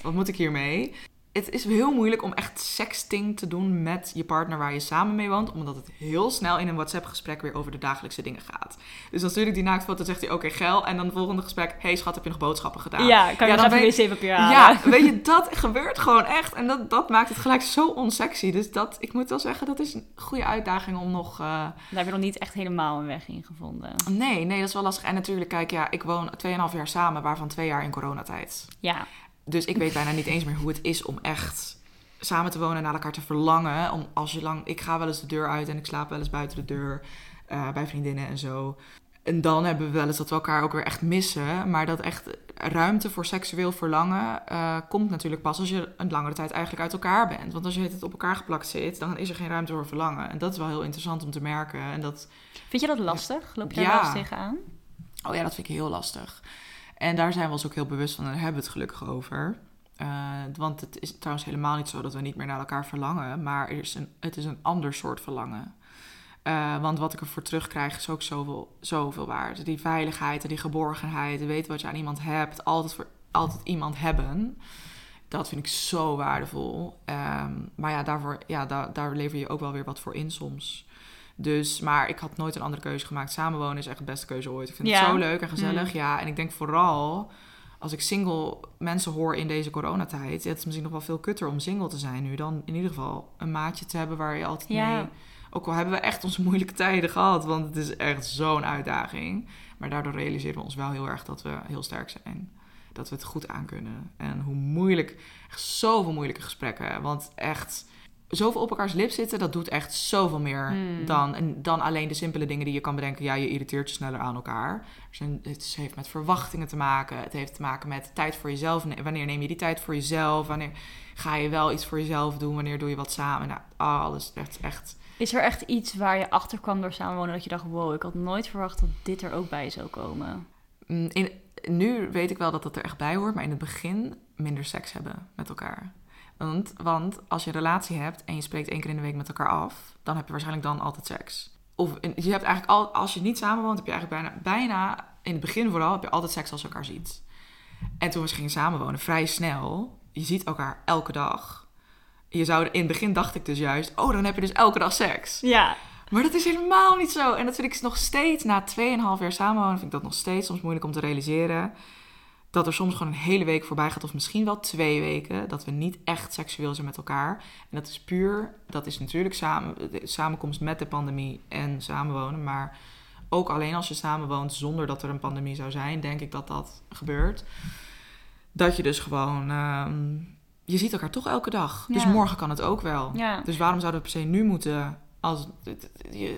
wat moet ik hiermee? Het is heel moeilijk om echt sexting te doen met je partner waar je samen mee woont. Omdat het heel snel in een WhatsApp-gesprek weer over de dagelijkse dingen gaat. Dus dan stuur ik die naaktfoto zegt hij, oké, geil. En dan het volgende gesprek, hey schat, heb je nog boodschappen gedaan? Ja, kan je Ja, nog even weet- wc-papier halen? Ja, [laughs] weet je, dat gebeurt gewoon echt. En dat, dat maakt het gelijk zo onsexy. Dus dat, ik moet wel zeggen, dat is een goede uitdaging om nog... eh, Daar heb je nog niet echt helemaal een weg in gevonden. Nee, nee, dat is wel lastig. En natuurlijk, kijk, ja, ik woon 2,5 jaar samen, waarvan twee jaar in coronatijd. Ja, Dus ik weet bijna niet eens meer hoe het is om echt samen te wonen en naar elkaar te verlangen. Om als je lang, ik ga wel eens de deur uit en ik slaap wel eens buiten de deur eh, bij vriendinnen en zo. En dan hebben we wel eens dat we elkaar ook weer echt missen. Maar dat echt ruimte voor seksueel verlangen eh, komt natuurlijk pas als je een langere tijd eigenlijk uit elkaar bent. Want als je het op elkaar geplakt zit, dan is er geen ruimte voor verlangen. En dat is wel heel interessant om te merken. En dat, vind je dat lastig? Loop je daar Ja. eens tegenaan? Oh ja, dat vind ik heel lastig. En daar zijn we ons ook heel bewust van en daar hebben we het gelukkig over. Eh, want het is trouwens helemaal niet zo dat we niet meer naar elkaar verlangen, maar er is een, het is een ander soort verlangen. Eh, want wat ik ervoor terugkrijg is ook zoveel, zoveel waard. Die veiligheid en die geborgenheid, weten wat je aan iemand hebt, altijd, voor, altijd iemand hebben. Dat vind ik zo waardevol. Ehm, maar ja, daarvoor, ja daar, daar lever je ook wel weer wat voor in soms. Dus, maar ik had nooit een andere keuze gemaakt. Samenwonen is echt de beste keuze ooit. Ik vind Ja. het zo leuk en gezellig. Mm. Ja, en ik denk vooral als ik single mensen hoor in deze coronatijd. Het is misschien nog wel veel kutter om single te zijn nu dan in ieder geval een maatje te hebben waar je altijd Ja. mee. Ook al hebben we echt onze moeilijke tijden gehad, want het is echt zo'n uitdaging. Maar daardoor realiseren we ons wel heel erg dat we heel sterk zijn. Dat we het goed aankunnen. En hoe moeilijk, echt zoveel moeilijke gesprekken. Want echt, zoveel op elkaars lip zitten, dat doet echt zoveel meer Hmm. dan, en dan alleen de simpele dingen die je kan bedenken. Ja, je irriteert je sneller aan elkaar. Het heeft met verwachtingen te maken. Het heeft te maken met tijd voor jezelf. Ne- Wanneer neem je die tijd voor jezelf? Wanneer ga je wel iets voor jezelf doen? Wanneer doe je wat samen? Nou, alles echt, echt. Is er echt iets waar je achter kwam door samenwonen dat je dacht, wow, ik had nooit verwacht dat dit er ook bij zou komen? Mm, In, nu weet ik wel dat dat er echt bij hoort, maar in het begin minder seks hebben met elkaar. Want, want als je een relatie hebt en je spreekt één keer in de week met elkaar af, dan heb je waarschijnlijk dan altijd seks. Of je hebt eigenlijk al, als je niet samenwoont, heb je eigenlijk bijna, bijna in het begin vooral, heb je altijd seks als je elkaar ziet. En toen we gingen samenwonen, vrij snel, je ziet elkaar elke dag. Je zou, in het begin dacht ik dus juist, oh, dan heb je dus elke dag seks. Ja, Maar dat is helemaal niet zo. En dat vind ik nog steeds, na 2,5 jaar samenwonen, vind ik dat nog steeds soms moeilijk om te realiseren. Dat er soms gewoon een hele week voorbij gaat, of misschien wel twee weken, dat we niet echt seksueel zijn met elkaar. En dat is puur, dat is natuurlijk samen, de samenkomst met de pandemie en samenwonen. Maar ook alleen als je samenwoont zonder dat er een pandemie zou zijn, denk ik dat dat gebeurt. Dat je dus gewoon, ehm, je ziet elkaar toch elke dag. Dus morgen kan het ook wel. ja. Dus waarom zouden we per se nu moeten als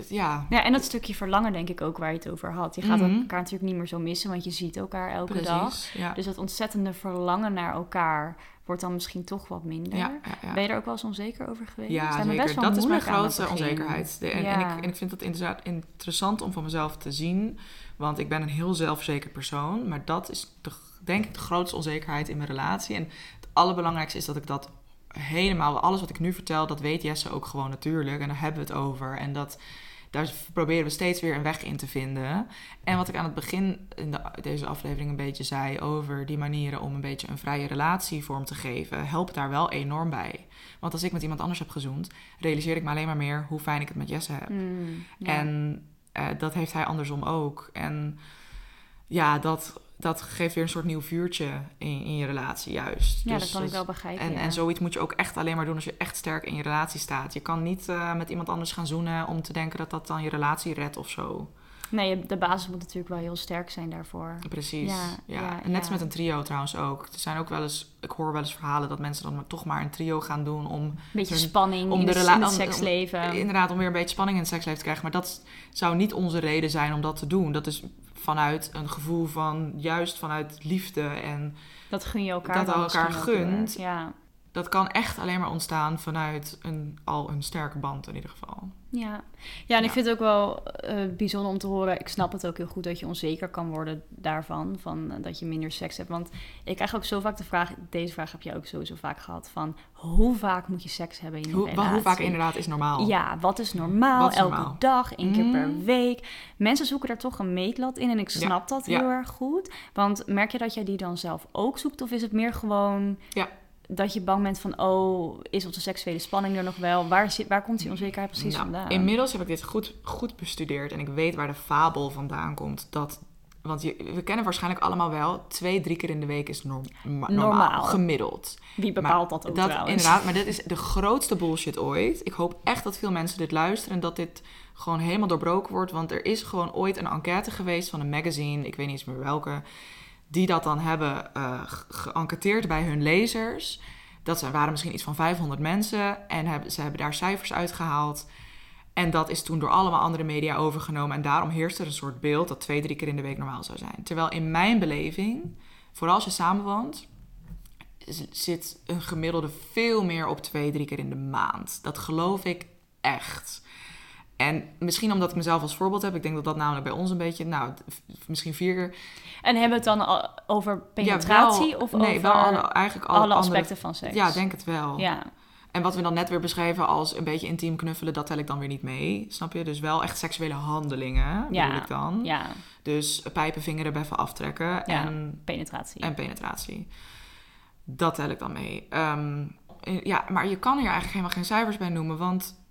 ja, Ja, en dat stukje verlangen denk ik ook waar je het over had. Je gaat Mhm. elkaar natuurlijk niet meer zo missen, want je ziet elkaar elke dag. Ja. Dus dat ontzettende verlangen naar elkaar, wordt dan misschien toch wat minder. Ja, ja, ja. Ben je er ook wel eens onzeker over geweest? Ja, zeker. best wel Dat is mijn grootste onzekerheid. De- en, ik, en ik vind inderdaad interessant om van mezelf te zien. Want ik ben een heel zelfverzekerd persoon. Maar dat is de, denk ik de grootste onzekerheid in mijn relatie. En het allerbelangrijkste is dat ik dat helemaal... Alles wat ik nu vertel, dat weet Jesse ook gewoon natuurlijk. En daar hebben we het over. En dat... Daar proberen we steeds weer een weg in te vinden. En wat ik aan het begin in de, deze aflevering een beetje zei over die manieren om een beetje een vrije relatie vorm te geven, helpt daar wel enorm bij. Want als ik met iemand anders heb gezoend, realiseer ik me alleen maar meer hoe fijn ik het met Jesse heb. Mm, ja. En eh, dat heeft hij andersom ook. En ja, dat, dat geeft weer een soort nieuw vuurtje in, in je relatie, juist. ja, Dus dat kan ik wel begrijpen. En, ja. en zoiets moet je ook echt alleen maar doen als je echt sterk in je relatie staat. Je kan niet eh, met iemand anders gaan zoenen om te denken dat dat dan je relatie redt of zo. Nee, de basis moet natuurlijk wel heel sterk zijn daarvoor. Precies. Ja, Ja, ja, en net als met een trio trouwens ook. Er zijn ook wel eens, ik hoor wel eens verhalen dat mensen dan maar toch maar een trio gaan doen om Een beetje Hun- spanning om in, de de in het om- seksleven. inderdaad om weer een beetje spanning in het seksleven te krijgen. Maar dat zou niet onze reden zijn om dat te doen. Dat is vanuit een gevoel van, juist vanuit liefde. En dat gun je elkaar dat elkaar gunt. Ja. Dat kan echt alleen maar ontstaan vanuit een, al een sterke band in ieder geval. Ja. ja, en ik vind het ook wel eh, bijzonder om te horen. Ik snap het ook heel goed dat je onzeker kan worden daarvan. Van eh, dat je minder seks hebt. Want ik krijg ook zo vaak de vraag. Deze vraag heb je ook sowieso vaak gehad. Van hoe vaak moet je seks hebben in een Hoe, relatie? hoe vaak inderdaad is normaal? Ja, wat is normaal? Wat is Elke normaal? dag, één keer per Mm. week. Mensen zoeken daar toch een meetlat in en ik Ja, snap dat ja. heel erg goed. Want merk je dat jij die dan zelf ook zoekt? Of is het meer gewoon Ja. Dat je bang bent van... oh, is onze seksuele spanning er nog wel? Waar, zit, waar komt die onzekerheid precies Nou, vandaan? Inmiddels heb ik dit goed, goed bestudeerd en ik weet waar de fabel vandaan komt. Dat, want je, we kennen waarschijnlijk allemaal wel, twee, drie keer in de week is norm- ma- normaal, Normaal. gemiddeld. Wie bepaalt dat ook dat, trouwens? Inderdaad, maar dit is de grootste bullshit ooit. Ik hoop echt dat veel mensen dit luisteren en dat dit gewoon helemaal doorbroken wordt. Want er is gewoon ooit een enquête geweest van een magazine, ik weet niet eens meer welke, die dat dan hebben ge- geënquêteerd bij hun lezers. Dat zijn, waren misschien iets van 500 mensen en ze hebben daar cijfers uitgehaald. En dat is toen door allemaal andere media overgenomen. En daarom heerst er een soort beeld dat twee, drie keer in de week normaal zou zijn. Terwijl in mijn beleving, vooral als je samenwoont, zit een gemiddelde veel meer op twee, drie keer in de maand. Dat geloof ik echt. En misschien omdat ik mezelf als voorbeeld heb. Ik denk dat dat namelijk bij ons een beetje, nou, misschien vier keer. En hebben we het dan al over Ja, penetratie wel- of nee, over wel alle, eigenlijk alle, alle andere- aspecten van seks? Ja, denk het wel. Ja, En wat we dan net weer beschreven als een beetje intiem knuffelen, dat tel ik dan weer niet mee. Snap je? Dus wel echt seksuele handelingen, Ja, bedoel ik dan. ja, Dus pijpen, vingeren, beffen aftrekken en, penetratie. en penetratie. Dat tel ik dan mee. Ehm, ja, maar je kan hier eigenlijk helemaal geen cijfers bij noemen, want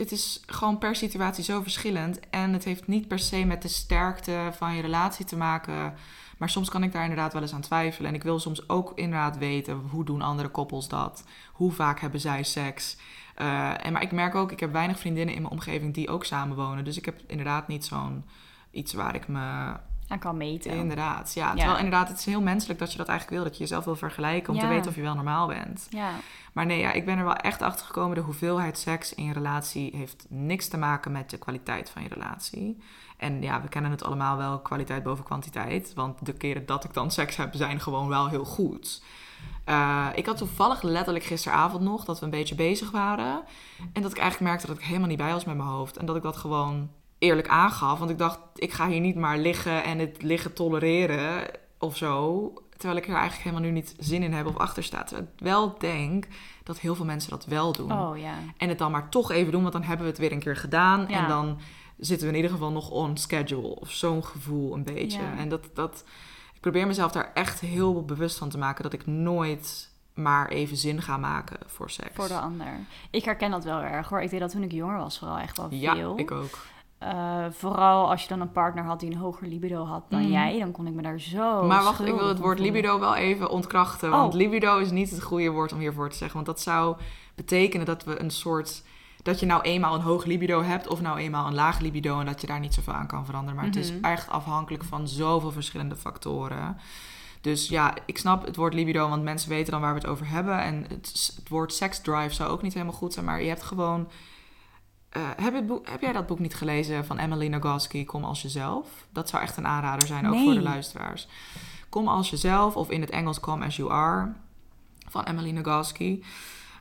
het is gewoon per situatie zo verschillend. En het heeft niet per se met de sterkte van je relatie te maken. Maar soms kan ik daar inderdaad wel eens aan twijfelen. En ik wil soms ook inderdaad weten, hoe doen andere koppels dat? Hoe vaak hebben zij seks? Eh, en, maar ik merk ook, ik heb weinig vriendinnen in mijn omgeving die ook samenwonen. Dus ik heb inderdaad niet zo'n iets waar ik me aan kan meten. Inderdaad, ja. Terwijl inderdaad, het is heel menselijk dat je dat eigenlijk wil. Dat je jezelf wil vergelijken om te weten of je wel normaal bent. Ja, Maar nee, ja, ik ben er wel echt achter gekomen. De hoeveelheid seks in je relatie heeft niks te maken met de kwaliteit van je relatie. En ja, we kennen het allemaal wel, kwaliteit boven kwantiteit. Want de keren dat ik dan seks heb, zijn gewoon wel heel goed. Eh, ik had toevallig letterlijk gisteravond nog dat we een beetje bezig waren. En dat ik eigenlijk merkte dat ik helemaal niet bij was met mijn hoofd. En dat ik dat gewoon eerlijk aangaf. Want ik dacht, ik ga hier niet maar liggen en het liggen tolereren of zo. Terwijl ik er eigenlijk helemaal nu niet zin in heb of achter sta. Terwijl ik wel denk dat heel veel mensen dat wel doen. oh ja. En het dan maar toch even doen, want dan hebben we het weer een keer gedaan. Ja. En dan zitten we in ieder geval nog on schedule. Of zo'n gevoel een beetje. Ja. En dat, dat, ik probeer mezelf daar echt heel bewust van te maken. Dat ik nooit maar even zin ga maken voor seks. Voor de ander. Ik herken dat wel erg hoor. Ik deed dat toen ik jonger was vooral echt wel ja, veel. ik ook. Eh, vooral als je dan een partner had die een hoger libido had dan Mhm. jij, dan kon ik me daar zo. maar wacht, ik wil het woord libido wel even ontkrachten. Want Oh. libido is niet het goede woord om hiervoor te zeggen. Want dat zou betekenen dat we een soort... Dat je nou eenmaal een hoog libido hebt of nou eenmaal een laag libido... en dat je daar niet zoveel aan kan veranderen. Maar het is Mhm. echt afhankelijk van zoveel verschillende factoren. Dus ja, ik snap het woord libido, want mensen weten dan waar we het over hebben. En het, het woord seksdrive zou ook niet helemaal goed zijn. Maar je hebt gewoon... eh, heb, het boek, heb jij dat boek niet gelezen van Emily Nagoski, Kom als jezelf? Dat zou echt een aanrader zijn, ook voor de luisteraars. Kom als jezelf, of in het Engels Come as you are. van Emily Nagoski.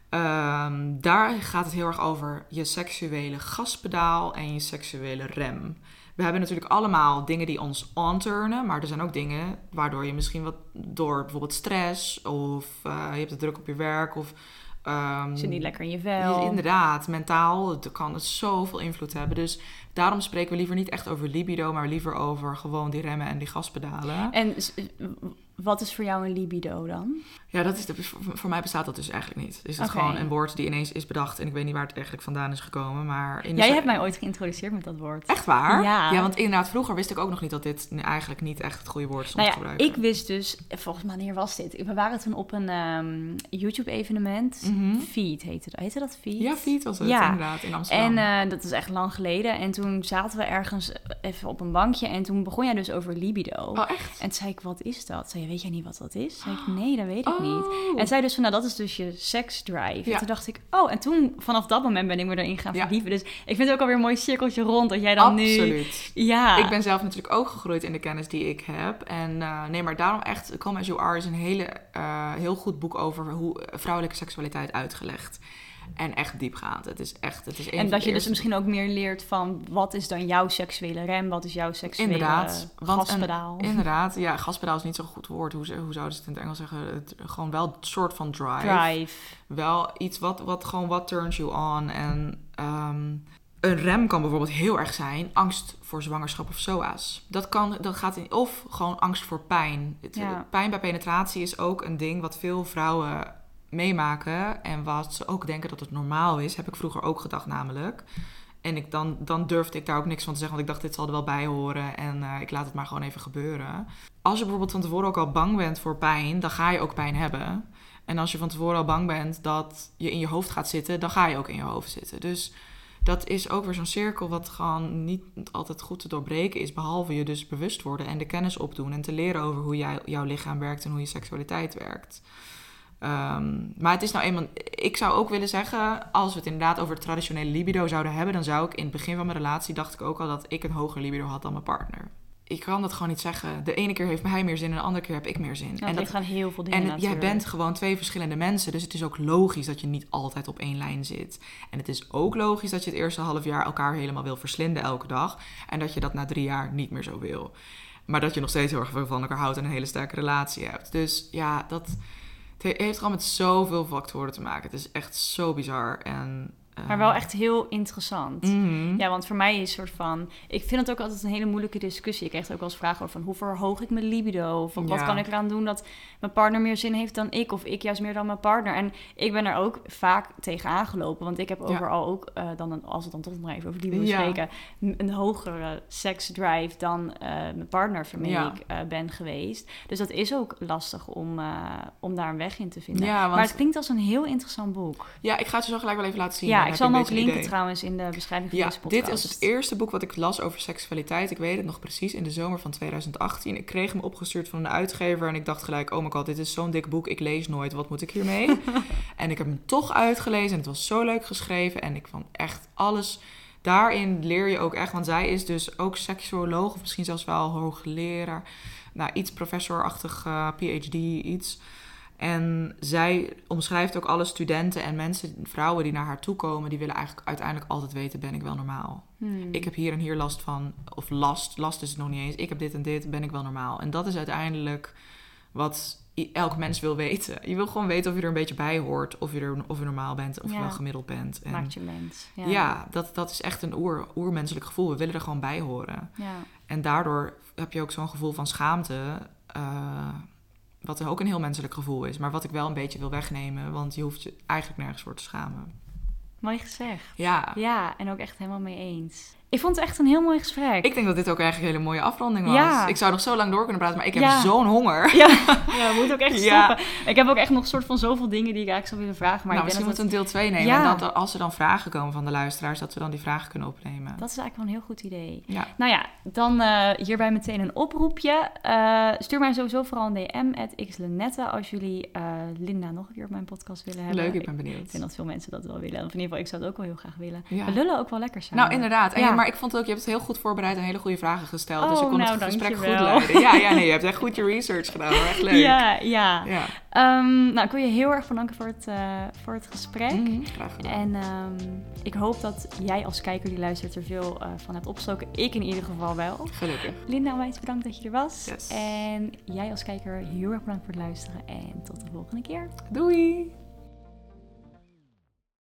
Ehm, daar gaat het heel erg over je seksuele gaspedaal en je seksuele rem. We hebben natuurlijk allemaal dingen die ons onturnen, maar er zijn ook dingen waardoor je misschien wat door bijvoorbeeld stress of uh, je hebt het druk op je werk of um, zit niet lekker in je vel. Inderdaad, mentaal het kan het zoveel invloed hebben. Dus daarom spreken we liever niet echt over libido, maar liever over gewoon die remmen en die gaspedalen. En wat is voor jou een libido dan? Ja, dat is de, voor mij bestaat dat dus eigenlijk niet. Is het gewoon een woord die ineens is bedacht en ik weet niet waar het eigenlijk vandaan is gekomen. Maar in Jij hebt mij ooit geïntroduceerd met dat woord. Echt waar? Ja. ja, want inderdaad, vroeger wist ik ook nog niet dat dit eigenlijk niet echt het goede woord is om nou te gebruiken. Ik wist dus, volgens mij, wanneer was dit? We waren toen op een um, YouTube-evenement. Mm Feed heette dat. Heette dat Feed? Ja, Feed was het ja. inderdaad, in Amsterdam. En uh, dat is echt lang geleden. En toen zaten we ergens even op een bankje en toen begon jij dus over libido. Oh, echt? En toen zei ik, wat is dat? Zei je, weet jij niet wat dat is? Zei ik, [gasps] nee, dat weet ik niet. En zij dus van, nou, dat is dus je seksdrive. En toen dacht ik, oh, en toen, vanaf dat moment ben ik me erin gaan verdiepen. Dus ik vind het ook alweer een mooi cirkeltje rond, dat jij dan Absoluut. nu... Absoluut. Ja. Ik ben zelf natuurlijk ook gegroeid in de kennis die ik heb. En uh, nee, maar daarom echt, Come As You Are is een hele, uh, heel goed boek over hoe vrouwelijke seksualiteit uitgelegd. En echt diepgaand. Het is echt. Het is en dat je dus misschien ook meer leert van wat is dan jouw seksuele rem, wat is jouw seksuele inderdaad, gaspedaal. inderdaad, ja, gaspedaal is niet zo'n goed woord. Hoe, hoe zouden ze het in het Engels zeggen? Het, gewoon wel een soort van drive. Drive. Wel iets wat, wat gewoon wat turns you on. En ehm, een rem kan bijvoorbeeld heel erg zijn angst voor zwangerschap of SOA's. Dat, kan, dat gaat in, of gewoon angst voor pijn. ja. Pijn bij penetratie is ook een ding wat veel vrouwen meemaken en wat ze ook denken dat het normaal is, heb ik vroeger ook gedacht namelijk. En ik dan, dan durfde ik daar ook niks van te zeggen, want ik dacht, dit zal er wel bij horen en uh, ik laat het maar gewoon even gebeuren. Als je bijvoorbeeld van tevoren ook al bang bent voor pijn, dan ga je ook pijn hebben. En als je van tevoren al bang bent dat je in je hoofd gaat zitten, dan ga je ook in je hoofd zitten. Dus dat is ook weer zo'n cirkel wat gewoon niet altijd goed te doorbreken is. Behalve je dus bewust worden en de kennis opdoen en te leren over hoe jij, jouw lichaam werkt en hoe je seksualiteit werkt. Ehm, maar het is nou eenmaal. Ik zou ook willen zeggen, als we het inderdaad over traditionele libido zouden hebben, dan zou ik in het begin van mijn relatie dacht ik ook al dat ik een hoger libido had dan mijn partner. Ik kan dat gewoon niet zeggen. De ene keer heeft hij meer zin en de andere keer heb ik meer zin. en dat gaan heel veel dingen. En natuurlijk. jij bent gewoon twee verschillende mensen, dus het is ook logisch dat je niet altijd op één lijn zit. En het is ook logisch dat je het eerste half jaar elkaar helemaal wil verslinden elke dag, en dat je dat na drie jaar niet meer zo wil. Maar dat je nog steeds heel erg van elkaar houdt en een hele sterke relatie hebt. Dus ja, dat het heeft gewoon met zoveel factoren te maken. Het is echt zo bizar. En maar wel echt heel interessant. Mhm. Ja, want voor mij is een soort van... Ik vind het ook altijd een hele moeilijke discussie. Ik krijg ook wel eens vragen over van... Hoe verhoog ik mijn libido? Of wat kan ik eraan doen dat mijn partner meer zin heeft dan ik? Of ik juist meer dan mijn partner? En ik ben er ook vaak tegen aangelopen. Want ik heb overal ook, uh, dan als we dan toch nog even over die spreken... een hogere seksdrive dan uh, mijn partner waarmee ik uh, ben geweest. Dus dat is ook lastig om, om daar een weg in te vinden. Want... Maar het klinkt als een heel interessant boek. Ja, ik ga het je zo gelijk wel even laten zien. Ja, ik zal hem ook linken trouwens in de beschrijving van ja, deze podcast. Dit is het eerste boek wat ik las over seksualiteit. Ik weet het nog precies, in de zomer van 2018. Ik kreeg hem opgestuurd van een uitgever en ik dacht gelijk... oh my god, dit is zo'n dik boek, ik lees nooit, wat moet ik hiermee? [laughs] en ik heb hem toch uitgelezen en het was zo leuk geschreven. En ik vond echt alles... Daarin leer je ook echt, want zij is dus ook seksuoloog... of misschien zelfs wel hoogleraar. Nou, iets professorachtig, uh, PhD, iets... En zij omschrijft ook alle studenten en mensen, vrouwen die naar haar toe komen, die willen eigenlijk uiteindelijk altijd weten: ben ik wel normaal? Hmm. Ik heb hier en hier last van, of last, last is het nog niet eens. Ik heb dit en dit, ben ik wel normaal? En dat is uiteindelijk wat elk mens wil weten. Je wil gewoon weten of je er een beetje bij hoort, of je, er, of je normaal bent, of je wel gemiddeld bent. En Maakt je mens. Ja, ja dat, dat is echt een oer, oermenselijk gevoel. We willen er gewoon bij horen. Ja. En daardoor heb je ook zo'n gevoel van schaamte. Uh, wat ook een heel menselijk gevoel is, maar wat ik wel een beetje wil wegnemen, want je hoeft je eigenlijk nergens voor te schamen. Mooi gezegd. Ja. Ja, en ook echt helemaal mee eens. Ik vond het echt een heel mooi gesprek. Ik denk dat dit ook eigenlijk een hele mooie afronding was. Ja. Ik zou nog zo lang door kunnen praten, maar ik heb zo'n honger. Ja. [laughs] ja, we moeten ook echt stoppen. Ik heb ook echt nog een soort van zoveel dingen die ik eigenlijk zou willen vragen. Maar nou, misschien moeten we een deel 2 nemen. En dat als er dan vragen komen van de luisteraars, dat we dan die vragen kunnen opnemen. Dat is eigenlijk wel een heel goed idee. Ja. Nou ja, dan uh, hierbij meteen een oproepje. Uh, stuur mij sowieso vooral een DM, xlenette, als jullie uh, Linda nog een keer op mijn podcast willen hebben. Leuk, ik ben benieuwd. Ik vind dat veel mensen dat wel willen. Of in ieder geval, ik zou het ook wel heel graag willen. We lullen ook wel lekker samen. Nou, inderdaad. En maar ik vond ook, je hebt het heel goed voorbereid en hele goede vragen gesteld. dus Oh, je kon nou, het gesprek goed leiden. Ja, ja, nee, je hebt echt goed je research gedaan. Echt leuk. Ja, ja. ja. Ehm, nou, ik wil je heel erg bedanken voor het, eh, voor het gesprek. Mhm, Graag gedaan. En ehm, ik hoop dat jij als kijker die luistert er veel eh, van hebt opgestoken. Ik in ieder geval wel. Gelukkig. Linda, onwijs bedankt dat je er was. Yes. En jij als kijker heel erg bedankt voor het luisteren. En tot de volgende keer. Doei!